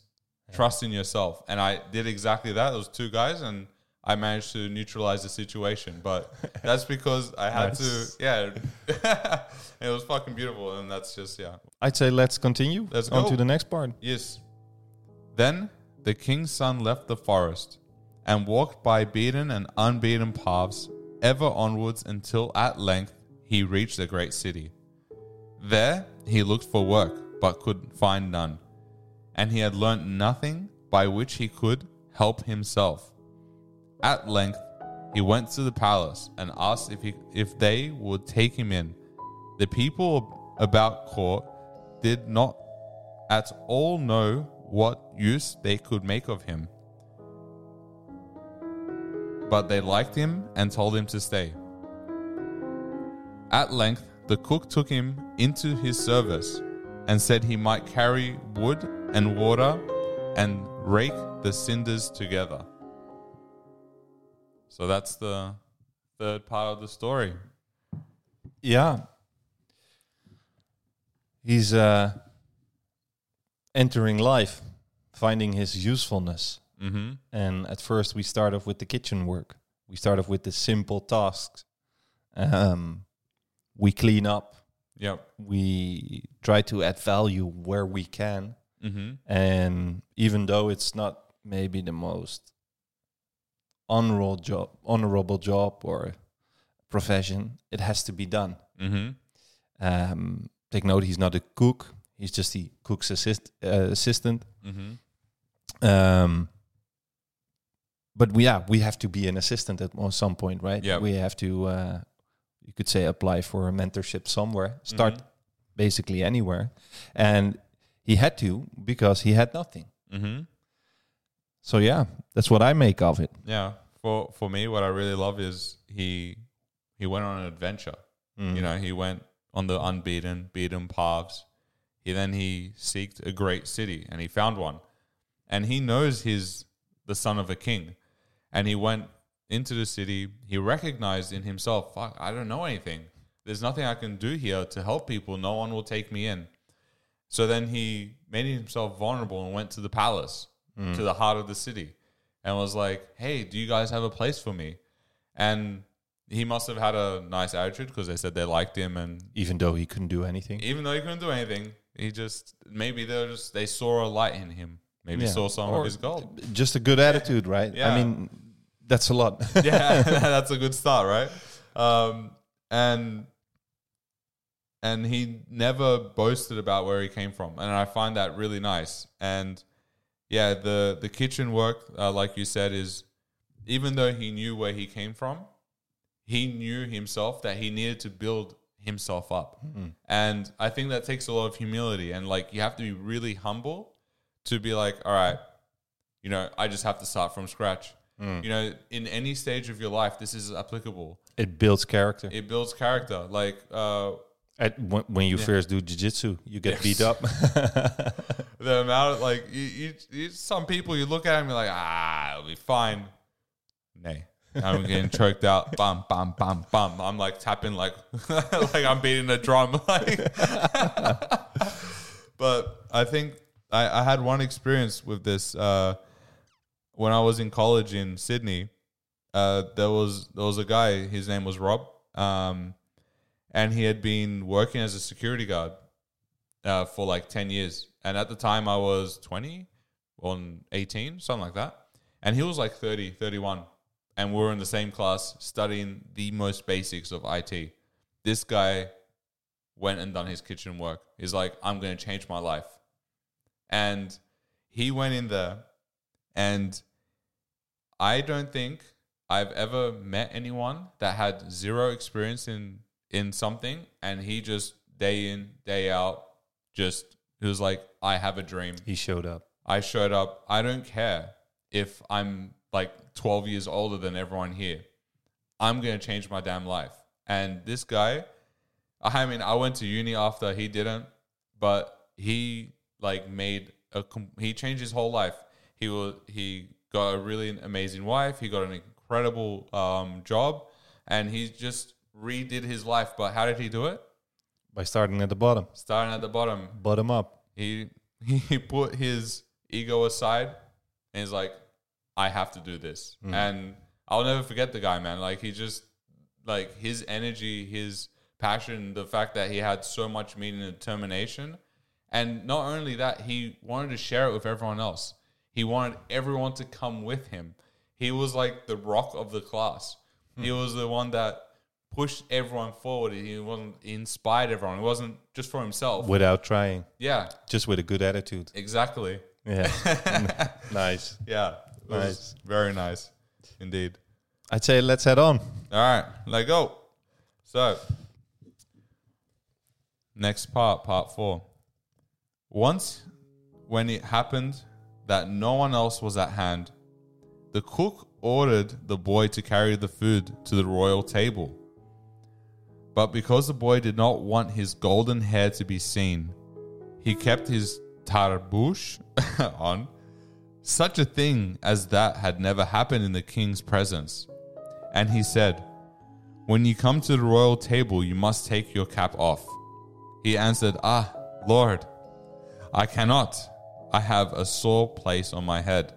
[SPEAKER 1] Trust in yourself. And i did exactly that. There was two guys and i managed to neutralize the situation but that's because i had
[SPEAKER 2] Nice.
[SPEAKER 1] to yeah it was fucking beautiful and that's just yeah
[SPEAKER 2] I'd say let's continue.
[SPEAKER 1] Let's go
[SPEAKER 2] on
[SPEAKER 1] go.
[SPEAKER 2] to the next part.
[SPEAKER 1] Yes. Then the king's son left the forest and walked by beaten and unbeaten paths ever onwards until at length he reached the great city. There he looked for work, but could find none, and he had learnt nothing by which he could help himself. At length he went to the palace and asked if he, if they would take him in. The people about court did not at all know what use they could make of him. But they liked him and told him to stay. At length, the cook took him into his service and said he might carry wood and water and rake the cinders together. So that's the third part of the story.
[SPEAKER 2] Yeah. He's uh, entering life, finding his usefulness.
[SPEAKER 1] Mm-hmm.
[SPEAKER 2] And at first, we start off with the kitchen work. We start off with the simple tasks. Um, we clean up.
[SPEAKER 1] Yep.
[SPEAKER 2] We try to add value where we can.
[SPEAKER 1] Mm-hmm.
[SPEAKER 2] And even though it's not maybe the most honorable job, honorable job or profession, it has to be done.
[SPEAKER 1] Mm-hmm.
[SPEAKER 2] Um, take note, he's not a cook. He's just the cook's assist, uh, assistant.
[SPEAKER 1] Mm-hmm.
[SPEAKER 2] Um, but we, yeah, we have to be an assistant at some point, right?
[SPEAKER 1] Yeah.
[SPEAKER 2] We have to, uh, you could say, apply for a mentorship somewhere. Start
[SPEAKER 1] Mhm.
[SPEAKER 2] basically anywhere, and he had to because he had nothing.
[SPEAKER 1] Mm-hmm.
[SPEAKER 2] So yeah, that's what I make of it.
[SPEAKER 1] Yeah. For for me, what I really love is he he went on an adventure.
[SPEAKER 2] Mm.
[SPEAKER 1] You know, he went on the unbeaten, beaten paths. He then he seeked a great city and he found one. And he knows he's the son of a king. And he went into the city. He recognized in himself, fuck, I don't know anything. There's nothing I can do here to help people. No one will take me in. So then he made himself vulnerable and went to the palace, to the heart of the city, and was like, hey, do you guys have a place for me? And he must have had a nice attitude because they said they liked him and
[SPEAKER 2] Even though he couldn't do anything.
[SPEAKER 1] even though he couldn't do anything, he just maybe they just they saw a light in him. Maybe
[SPEAKER 2] Yeah.
[SPEAKER 1] saw some
[SPEAKER 2] Or
[SPEAKER 1] of his gold.
[SPEAKER 2] Just a good attitude, right?
[SPEAKER 1] Yeah.
[SPEAKER 2] I mean, that's a lot.
[SPEAKER 1] yeah, that's a good start, right? Um, and and he never boasted about where he came from, and I find that really nice. And yeah, the the kitchen work, uh, like you said, is even though he knew where he came from, he knew himself that he needed to build himself up. And I think that takes a lot of humility, and like you have to be really humble to be like, all right, you know, I just have to start from scratch. You know, in any stage of your life, this is applicable.
[SPEAKER 2] it builds character.
[SPEAKER 1] It builds character. Like, uh,
[SPEAKER 2] At, when, when you
[SPEAKER 1] Yeah.
[SPEAKER 2] first do jiu-jitsu, you get
[SPEAKER 1] Yes.
[SPEAKER 2] beat up.
[SPEAKER 1] the amount of like, you, you, you, some people you look at them, you're like, ah, it'll be fine. Nay, I'm getting choked out. Bam, bam, bam, bam. I'm like tapping like, like I'm beating a drum. Like, but I think I, I had one experience with this uh, when I was in college in Sydney. Uh, there was there was a guy. His name was Rob, um, and he had been working as a security guard uh, for like ten years. And at the time, I was twenty or eighteen, something like that. And he was like 30, 31. And we were in the same class studying the most basics of IT. This guy went and done his kitchen work. He's like, I'm going to change my life. And he went in there, and I don't think I've ever met anyone that had zero experience in in something, and he just day in day out just he was like, I have a dream.
[SPEAKER 2] He showed up.
[SPEAKER 1] I showed up. I don't care if I'm like 12 years older than everyone here. I'm going to change my damn life. And this guy, I mean, I went to uni after he didn't, but he like made a he changed his whole life. He was he got a really amazing wife. He got an incredible um, job, and he just redid his life. But how did he do it?
[SPEAKER 2] By starting at the bottom.
[SPEAKER 1] Starting at the bottom,
[SPEAKER 2] Bottom up.
[SPEAKER 1] he he put his ego aside and he's like i have to do this mm. and i'll never forget the guy man like he just like his energy his passion the fact that he had so much meaning and determination and not only that he wanted to share it with everyone else he wanted everyone to come with him he was like the rock of the class hmm. he was the one that pushed everyone forward he wasn't he inspired everyone it wasn't just for himself
[SPEAKER 2] Without trying.
[SPEAKER 1] yeah
[SPEAKER 2] Just with a good attitude.
[SPEAKER 1] exactly
[SPEAKER 2] Yeah. nice.
[SPEAKER 1] Yeah.
[SPEAKER 2] Nice.
[SPEAKER 1] Very nice. Indeed.
[SPEAKER 2] I'd say let's head on.
[SPEAKER 1] All right. Let go. So, next part, part four. Once, when it happened that no one else was at hand, the cook ordered the boy to carry the food to the royal table. But because the boy did not want his golden hair to be seen, he kept his tarbouche on. Such a thing as that had never happened in the king's presence. And he said, When you come to the royal table, you must take your cap off. He answered, Ah, Lord, I cannot. I have a sore place on my head.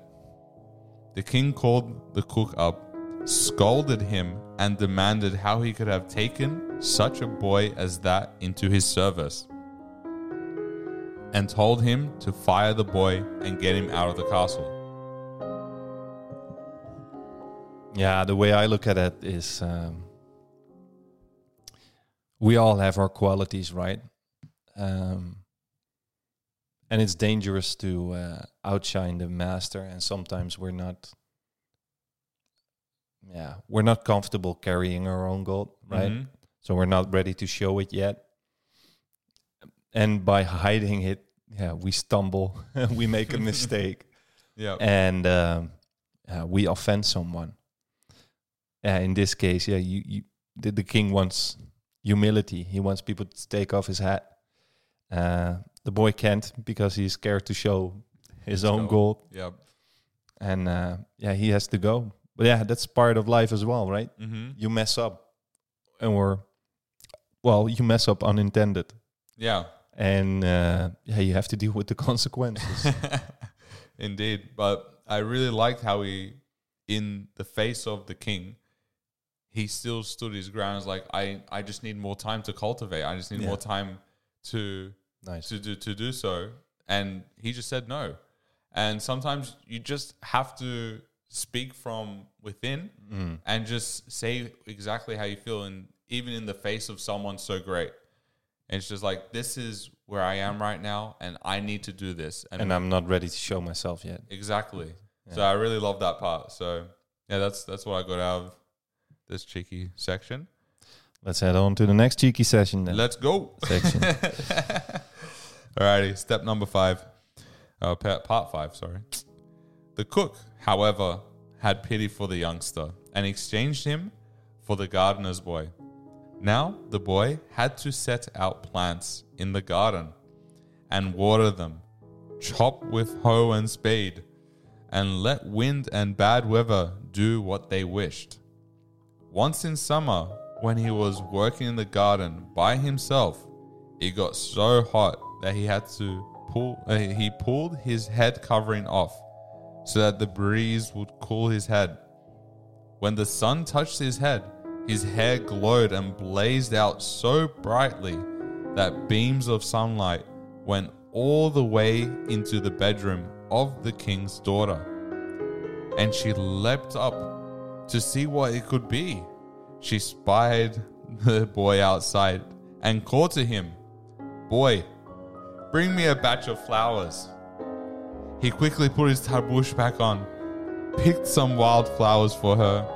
[SPEAKER 1] The king called the cook up, scolded him, and demanded how he could have taken such a boy as that into his service, and told him to fire the boy and get him out of the castle.
[SPEAKER 2] Yeah, the way I look at it is um, we all have our qualities, right? Um, and it's dangerous to uh, outshine the master, and sometimes we're not. Yeah, we're not comfortable carrying our own gold, right?
[SPEAKER 1] Mhm.
[SPEAKER 2] So we're not ready to show it yet. And by hiding it, yeah, we stumble, we make a mistake
[SPEAKER 1] Yeah.
[SPEAKER 2] and um, uh, we offend someone. Uh, in this case, yeah, you, you the, the king wants humility. He wants people to take off his hat. Uh, the boy can't because he's scared to show his own
[SPEAKER 1] Go.
[SPEAKER 2] gold,
[SPEAKER 1] Yep.
[SPEAKER 2] and uh, yeah, he has to go. But yeah, that's part of life as well, right?
[SPEAKER 1] Mm-hmm.
[SPEAKER 2] You mess up, or well, you mess up unintended,
[SPEAKER 1] Yeah.
[SPEAKER 2] and uh, yeah, you have to deal with the consequences.
[SPEAKER 1] Indeed. But I really liked how he, in the face of the king, he still stood his ground. It's like, I, I just need more time to cultivate. I just need
[SPEAKER 2] Yeah.
[SPEAKER 1] more time to
[SPEAKER 2] nice.
[SPEAKER 1] to do to do so. And he just said no. And sometimes you just have to speak from within
[SPEAKER 2] Mm.
[SPEAKER 1] and just say exactly how you feel and even in the face of someone so great. And it's just like this is where I am right now and I need to do this.
[SPEAKER 2] And I'm not ready to show myself yet.
[SPEAKER 1] Exactly. So I really love that part. So yeah, that's that's what I got out of this cheeky section.
[SPEAKER 2] Let's head on to the next cheeky session then.
[SPEAKER 1] Let's go.
[SPEAKER 2] section.
[SPEAKER 1] Alrighty, step number five. Uh, pa- part five, sorry. The cook, however, had pity for the youngster and exchanged him for the gardener's boy. Now the boy had to set out plants in the garden and water them, chop with hoe and spade, and let wind and bad weather do what they wished. Once in summer, when he was working in the garden by himself, it got so hot that he had to pull. Uh, he pulled his head covering off, so that the breeze would cool his head. When the sun touched his head, his hair glowed and blazed out so brightly that beams of sunlight went all the way into the bedroom of the king's daughter. and she leapt up to see what it could be. She spied the boy outside and called to him, Boy, bring me a batch of flowers. He quickly put his tarbush back on, picked some wild flowers for her,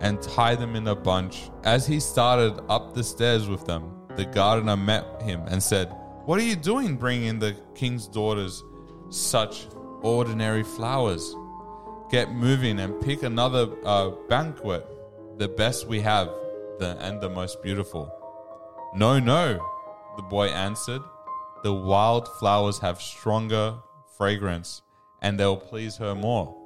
[SPEAKER 1] and tied them in a bunch. As he started up the stairs with them, the gardener met him and said, What are you doing bringing the king's daughters such ordinary flowers? Get moving and pick another uh, banquet, the best we have the, and the most beautiful. No, no, the boy answered. The wild flowers have stronger fragrance and they'll please her more.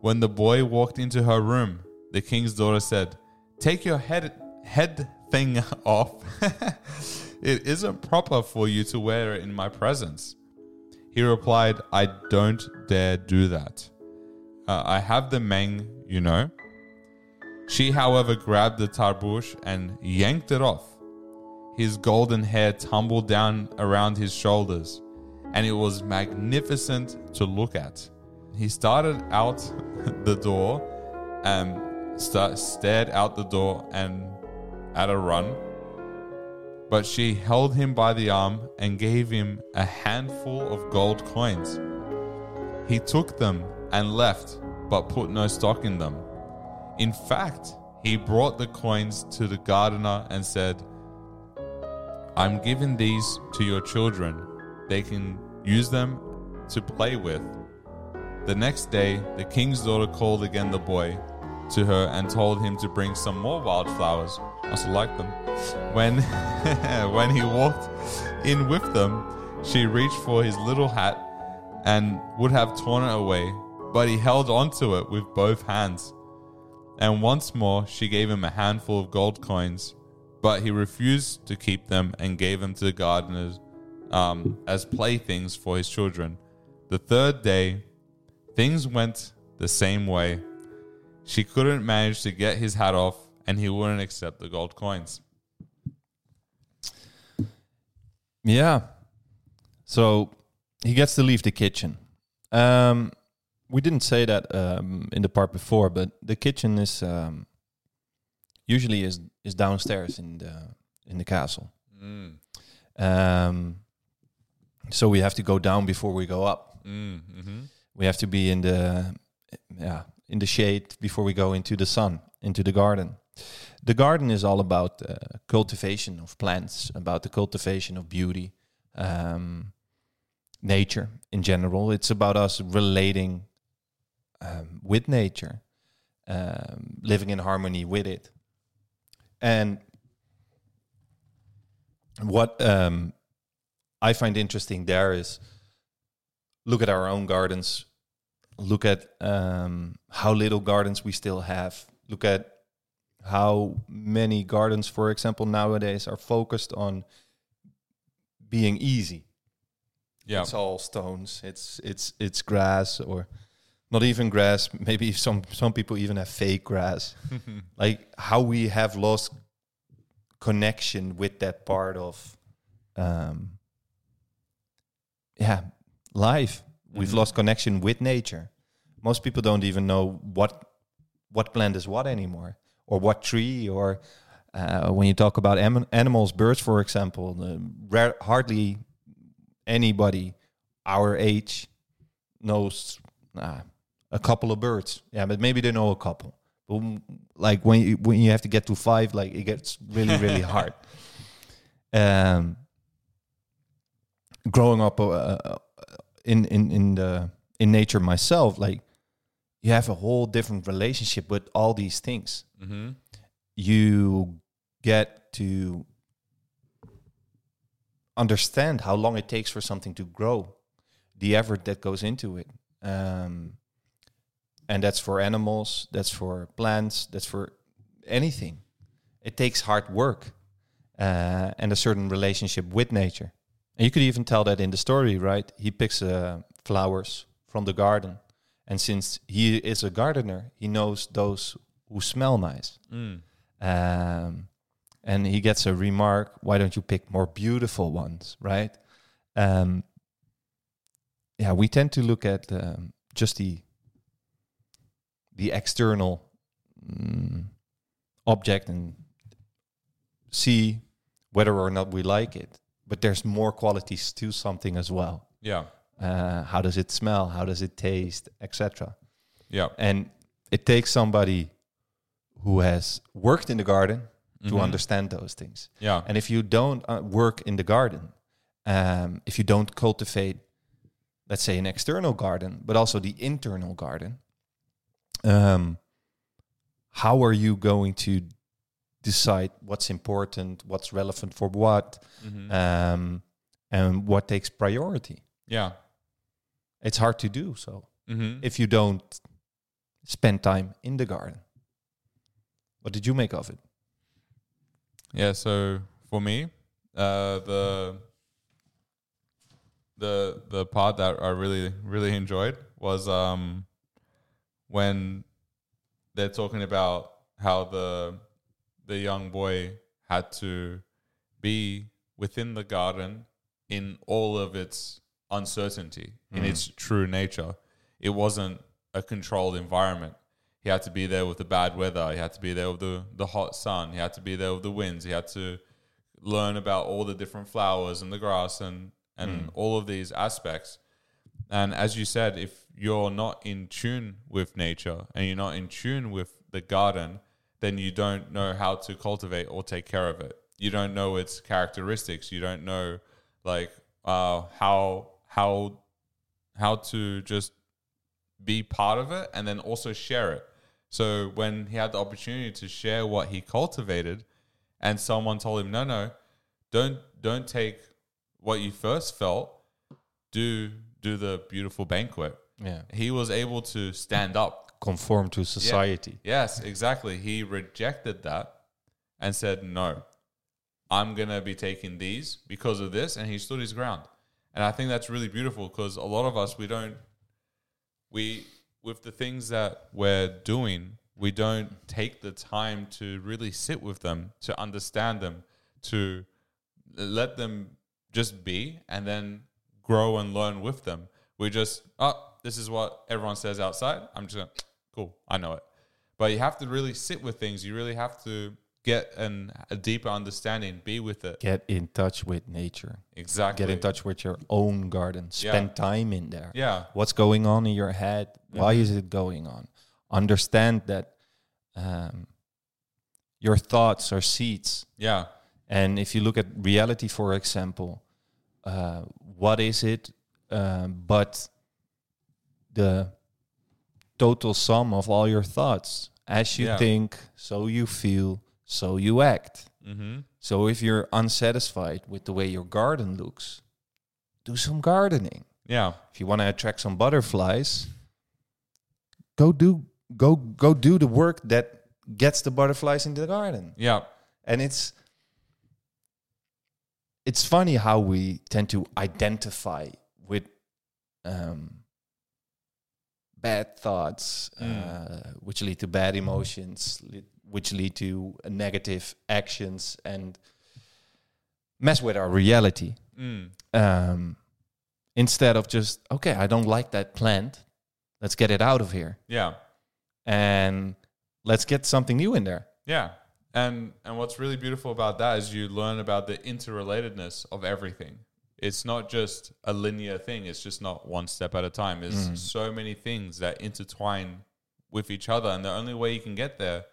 [SPEAKER 1] When the boy walked into her room, the king's daughter said, Take your head, head thing off. it isn't proper for you to wear it in my presence. He replied, I don't dare do that. Uh, I have the meng, you know. She, however, grabbed the tarbush and yanked it off. His golden hair tumbled down around his shoulders, and it was magnificent to look at. He started out the door um, and st- stared out the door and at a run. But she held him by the arm and gave him a handful of gold coins. He took them and left, but put no stock in them. In fact, he brought the coins to the gardener and said, I'm giving these to your children. They can use them to play with. The next day, the king's daughter called again the boy to her and told him to bring some more wildflowers. I also like them. When, when he walked in with them, she reached for his little hat and would have torn it away, but he held onto it with both hands. And once more she gave him a handful of gold coins, but he refused to keep them and gave them to the gardeners um, as playthings for his children. The third day, things went the same way. She couldn't manage to get his hat off, and he wouldn't accept the gold coins.
[SPEAKER 2] Yeah. So he gets to leave the kitchen. Um, we didn't say that um, in the part before, but the kitchen is um, usually is is downstairs in the in the castle.
[SPEAKER 1] Mm.
[SPEAKER 2] Um, so we have to go down before we go up.
[SPEAKER 1] Mm, hmm
[SPEAKER 2] We have to be in the yeah in the shade before we go into the sun into the garden. The garden is all about uh, cultivation of plants, about the cultivation of beauty, um, nature in general. It's about us relating um, with nature, um, living in harmony with it. And what um, I find interesting there is look at our own gardens, look at um, how little gardens we still have, look at how many gardens, for example, nowadays are focused on being easy.
[SPEAKER 1] Yeah.
[SPEAKER 2] It's all stones. It's it's it's grass or not even grass. Maybe some some people even have fake grass. like how we have lost connection with that part of um yeah, life. We've
[SPEAKER 1] Mhm.
[SPEAKER 2] lost connection with nature. Most people don't even know what what plant is what anymore or what tree or uh, when you talk about am- animals, birds, for example, uh, rare, hardly anybody our age knows uh, a couple of birds. Yeah, but maybe they know a couple. But mm, like when you, when you have to get to five, like it gets really really hard. Um, growing up uh, in in in the in nature myself, like you have a whole different relationship with all these things.
[SPEAKER 1] hmm
[SPEAKER 2] You get to understand how long it takes for something to grow, the effort that goes into it. Um, and that's for animals, that's for plants, that's for anything. It takes hard work uh, and a certain relationship with nature. And you could even tell that in the story, right? He picks uh, flowers from the garden. And since he is a gardener, he knows those who smell nice.
[SPEAKER 1] Mm.
[SPEAKER 2] Um, and he gets a remark, why don't you pick more beautiful ones, right? Um, yeah, we tend to look at um, just the the external mm, object and see whether or not we like it. But there's more qualities to something as well.
[SPEAKER 1] Yeah.
[SPEAKER 2] Uh, how does it smell? How does it taste, etc.
[SPEAKER 1] Yeah.
[SPEAKER 2] And it takes somebody who has worked in the garden to
[SPEAKER 1] Mhm.
[SPEAKER 2] understand those things.
[SPEAKER 1] Yeah.
[SPEAKER 2] And if you don't uh, work in the garden, um, if you don't cultivate, let's say, an external garden, but also the internal garden, um, how are you going to decide what's important, what's relevant for what,
[SPEAKER 1] Mhm.
[SPEAKER 2] um, and what takes priority?
[SPEAKER 1] yeah.
[SPEAKER 2] It's hard to do so
[SPEAKER 1] hmm
[SPEAKER 2] if you don't spend time in the garden. What did you make of it?
[SPEAKER 1] Yeah, so for me, uh, the the the part that I really really enjoyed was um, when they're talking about how the the young boy had to be within the garden in all of its uncertainty, in
[SPEAKER 2] Mm.
[SPEAKER 1] its true nature. It wasn't a controlled environment. He had to be there with the bad weather. He had to be there with the, the hot sun. He had to be there with the winds. He had to learn about all the different flowers and the grass and, and all of these aspects. And as you said, if you're not in tune with nature and you're not in tune with the garden, then you don't know how to cultivate or take care of it. You don't know its characteristics. You don't know like uh, how how how to just be part of it and then also share it. So when he had the opportunity to share what he cultivated, and someone told him, "No, no, don't don't take what you first felt. Do do the beautiful banquet."
[SPEAKER 2] Yeah.
[SPEAKER 1] He was able to stand up.
[SPEAKER 2] Conform to society.
[SPEAKER 1] Yes, exactly. He rejected that and said, "No, I'm gonna be taking these because of this," and he stood his ground. And I think that's really beautiful because a lot of us we don't we with the things that we're doing, we don't take the time to really sit with them, to understand them, to let them just be and then grow and learn with them. We just, oh, this is what everyone says outside. I'm just going, cool, I know it. But you have to really sit with things. You really have to get an, a deeper understanding, be with it.
[SPEAKER 2] Get in touch with nature.
[SPEAKER 1] Exactly.
[SPEAKER 2] Get in touch with your own garden. Spend
[SPEAKER 1] Yeah.
[SPEAKER 2] time in there.
[SPEAKER 1] Yeah.
[SPEAKER 2] What's going on in your head? Why is it going on? Understand that um, your thoughts are seeds.
[SPEAKER 1] Yeah.
[SPEAKER 2] And if you look at reality, for example, uh, what is it um, but the total sum of all your thoughts? As you
[SPEAKER 1] Yeah.
[SPEAKER 2] think, so you feel, so you act.
[SPEAKER 1] Mm-hmm.
[SPEAKER 2] So if you're unsatisfied with the way your garden looks, do some gardening.
[SPEAKER 1] Yeah.
[SPEAKER 2] If you want to attract some butterflies, go do go go do the work that gets the butterflies into the garden.
[SPEAKER 1] Yeah.
[SPEAKER 2] And it's it's funny how we tend to identify with um, bad thoughts, uh, which lead to bad emotions, li- which lead to negative actions, and mess with our reality.
[SPEAKER 1] Mm.
[SPEAKER 2] Um, instead of just okay, I don't like that plant. Let's get it out of here,
[SPEAKER 1] Yeah.
[SPEAKER 2] and let's get something new in there.
[SPEAKER 1] Yeah. And and what's really beautiful about that is you learn about the interrelatedness of everything. It's not just a linear thing, it's just not one step at a time. There's mm. so many things that intertwine with each other and the only way you can get there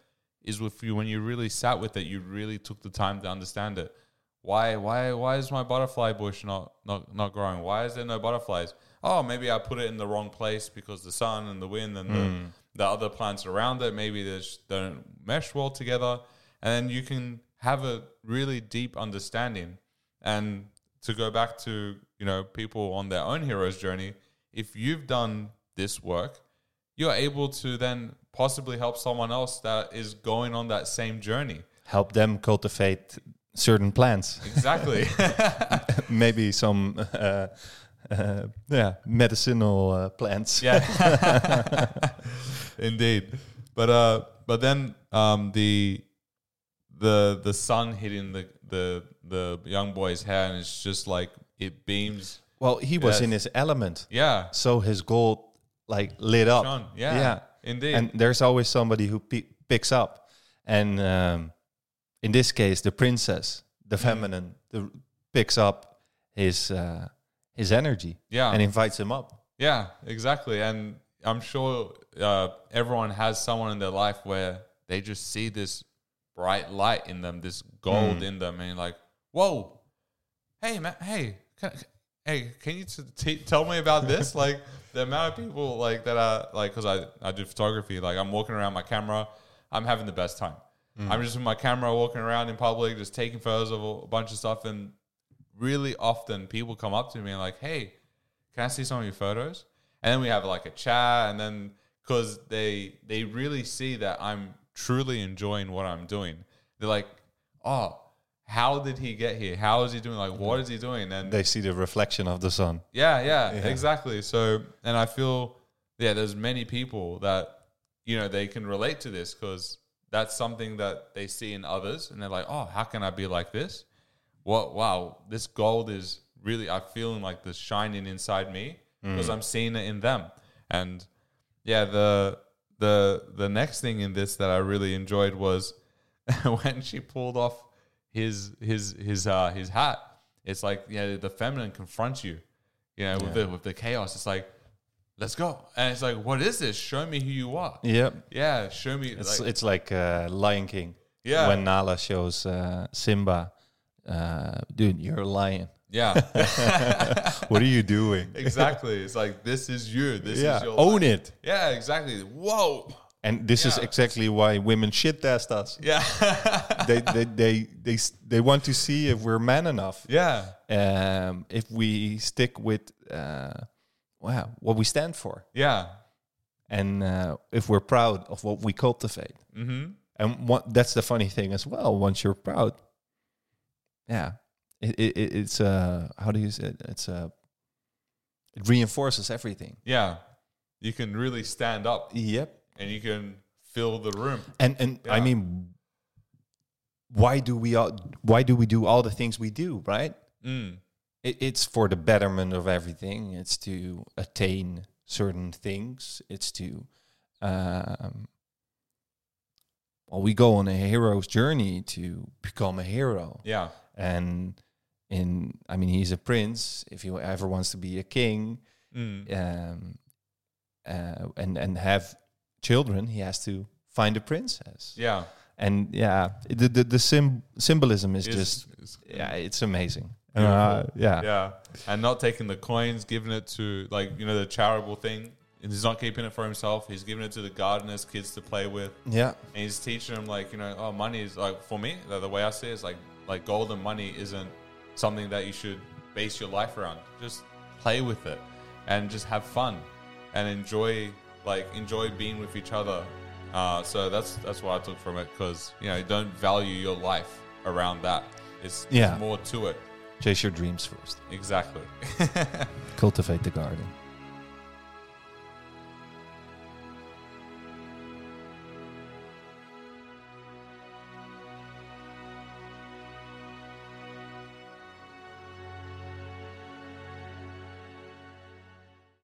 [SPEAKER 1] is with you when you really sat with it, you really took the time to understand it. Why why why is my butterfly bush not not not growing? Why is there no butterflies? Oh, maybe I put it in the wrong place because the sun and the wind and the, mm. the other plants around it maybe they just don't mesh well together. And then you can have a really deep understanding. And to go back to you know people on their own hero's journey, if you've done this work, you're able to then possibly help someone else that is going on that same journey.
[SPEAKER 2] Help them cultivate certain plants.
[SPEAKER 1] Exactly.
[SPEAKER 2] maybe some uh, uh, yeah medicinal uh, plants.
[SPEAKER 1] yeah. Indeed. But uh but then um the the the sun hitting the the the young boy's hair and it's just like it beams.
[SPEAKER 2] Well, he was
[SPEAKER 1] Yes.
[SPEAKER 2] in his element,
[SPEAKER 1] Yeah.
[SPEAKER 2] so his gold like lit up.
[SPEAKER 1] Shone, yeah.
[SPEAKER 2] yeah.
[SPEAKER 1] indeed.
[SPEAKER 2] and there's always somebody who pi picks up and um, in this case the princess the
[SPEAKER 1] Mm.
[SPEAKER 2] feminine the, picks up his uh, his energy
[SPEAKER 1] yeah,
[SPEAKER 2] and invites him up
[SPEAKER 1] yeah, exactly. And I'm sure uh, everyone has someone in their life where they just see this bright light in them, this gold
[SPEAKER 2] Mm.
[SPEAKER 1] in them, and like, whoa, hey man, hey, can, hey, can you t- t- tell me about this? like the amount of people like that are like, because I I do photography, like I'm walking around my camera, I'm having the best time. Mm. I'm just with my camera walking around in public, just taking photos of a bunch of stuff, and really often people come up to me and like, hey, can I see some of your photos? And then we have like a chat, and then because they they really see that I'm truly enjoying what I'm doing, they're like, oh, how did he get here? How is he doing? Like, what is he doing? And
[SPEAKER 2] they see the reflection of the sun
[SPEAKER 1] yeah, yeah,
[SPEAKER 2] Yeah.
[SPEAKER 1] exactly. So, and I feel, yeah, there's many people that, you know, they can relate to this because that's something that they see in others and they're like, oh, how can I be like this? What, wow, this gold is really, I'm feeling like the shining inside me mm. because I'm seeing it in them. And yeah, the, the, the next thing in this that I really enjoyed was when she pulled off his, his, his, uh, his hat. It's like, yeah, the feminine confronts you you know, with the with the chaos. It's like, let's go. And it's like, what is this? Show me who you are.
[SPEAKER 2] yep
[SPEAKER 1] Yeah, show me.
[SPEAKER 2] it's
[SPEAKER 1] like,
[SPEAKER 2] it's like uh, Lion King
[SPEAKER 1] Yeah.
[SPEAKER 2] when Nala shows uh, Simba uh, dude you're a lion
[SPEAKER 1] yeah,
[SPEAKER 2] what are you doing
[SPEAKER 1] exactly. It's like this is you. This
[SPEAKER 2] yeah
[SPEAKER 1] is your
[SPEAKER 2] own
[SPEAKER 1] life.
[SPEAKER 2] it
[SPEAKER 1] Yeah, exactly. Whoa.
[SPEAKER 2] And this is exactly why women shit test us
[SPEAKER 1] Yeah,
[SPEAKER 2] they, they, they, they, they want to see if we're man enough.
[SPEAKER 1] yeah,
[SPEAKER 2] Um, if we stick with uh, wow, what we stand for,
[SPEAKER 1] yeah.
[SPEAKER 2] and uh, if we're proud of what we cultivate.
[SPEAKER 1] Mm-hmm.
[SPEAKER 2] And what, that's the funny thing as well. Once you're proud, yeah, it, it, it- it's uh, how do you say it? It's uh, it reinforces everything.
[SPEAKER 1] Yeah, you can really stand up
[SPEAKER 2] Yep.
[SPEAKER 1] And you can fill the room.
[SPEAKER 2] And and I mean, why do we all, why do we do all the things we do? Right.
[SPEAKER 1] Mm.
[SPEAKER 2] it, it's for the betterment of everything. It's to attain certain things. It's to, um, well, we go on a hero's journey to become a hero.
[SPEAKER 1] Yeah,
[SPEAKER 2] And in, I mean, he's a prince. If he ever wants to be a king,
[SPEAKER 1] mm.
[SPEAKER 2] um, uh, and and have children, he has to find a princess.
[SPEAKER 1] yeah.
[SPEAKER 2] And yeah, the the, the sim- symbolism is
[SPEAKER 1] It's-
[SPEAKER 2] just
[SPEAKER 1] it's-
[SPEAKER 2] yeah, it's amazing. Uh, yeah.
[SPEAKER 1] yeah, and not taking the coins, giving it to like you know the charitable thing. And he's not keeping it for himself. He's giving it to the gardeners, kids to play with,
[SPEAKER 2] Yeah.
[SPEAKER 1] and he's teaching them like you know, oh, money is like for me. The, the way I see it is like like gold and money isn't something that you should base your life around. Just play with it and just have fun and enjoy like enjoy being with each other. Uh, so that's that's what I took from it because you know don't value your life around that. It's,
[SPEAKER 2] Yeah.
[SPEAKER 1] there's more to it.
[SPEAKER 2] Chase your dreams first.
[SPEAKER 1] Exactly.
[SPEAKER 2] Cultivate the garden.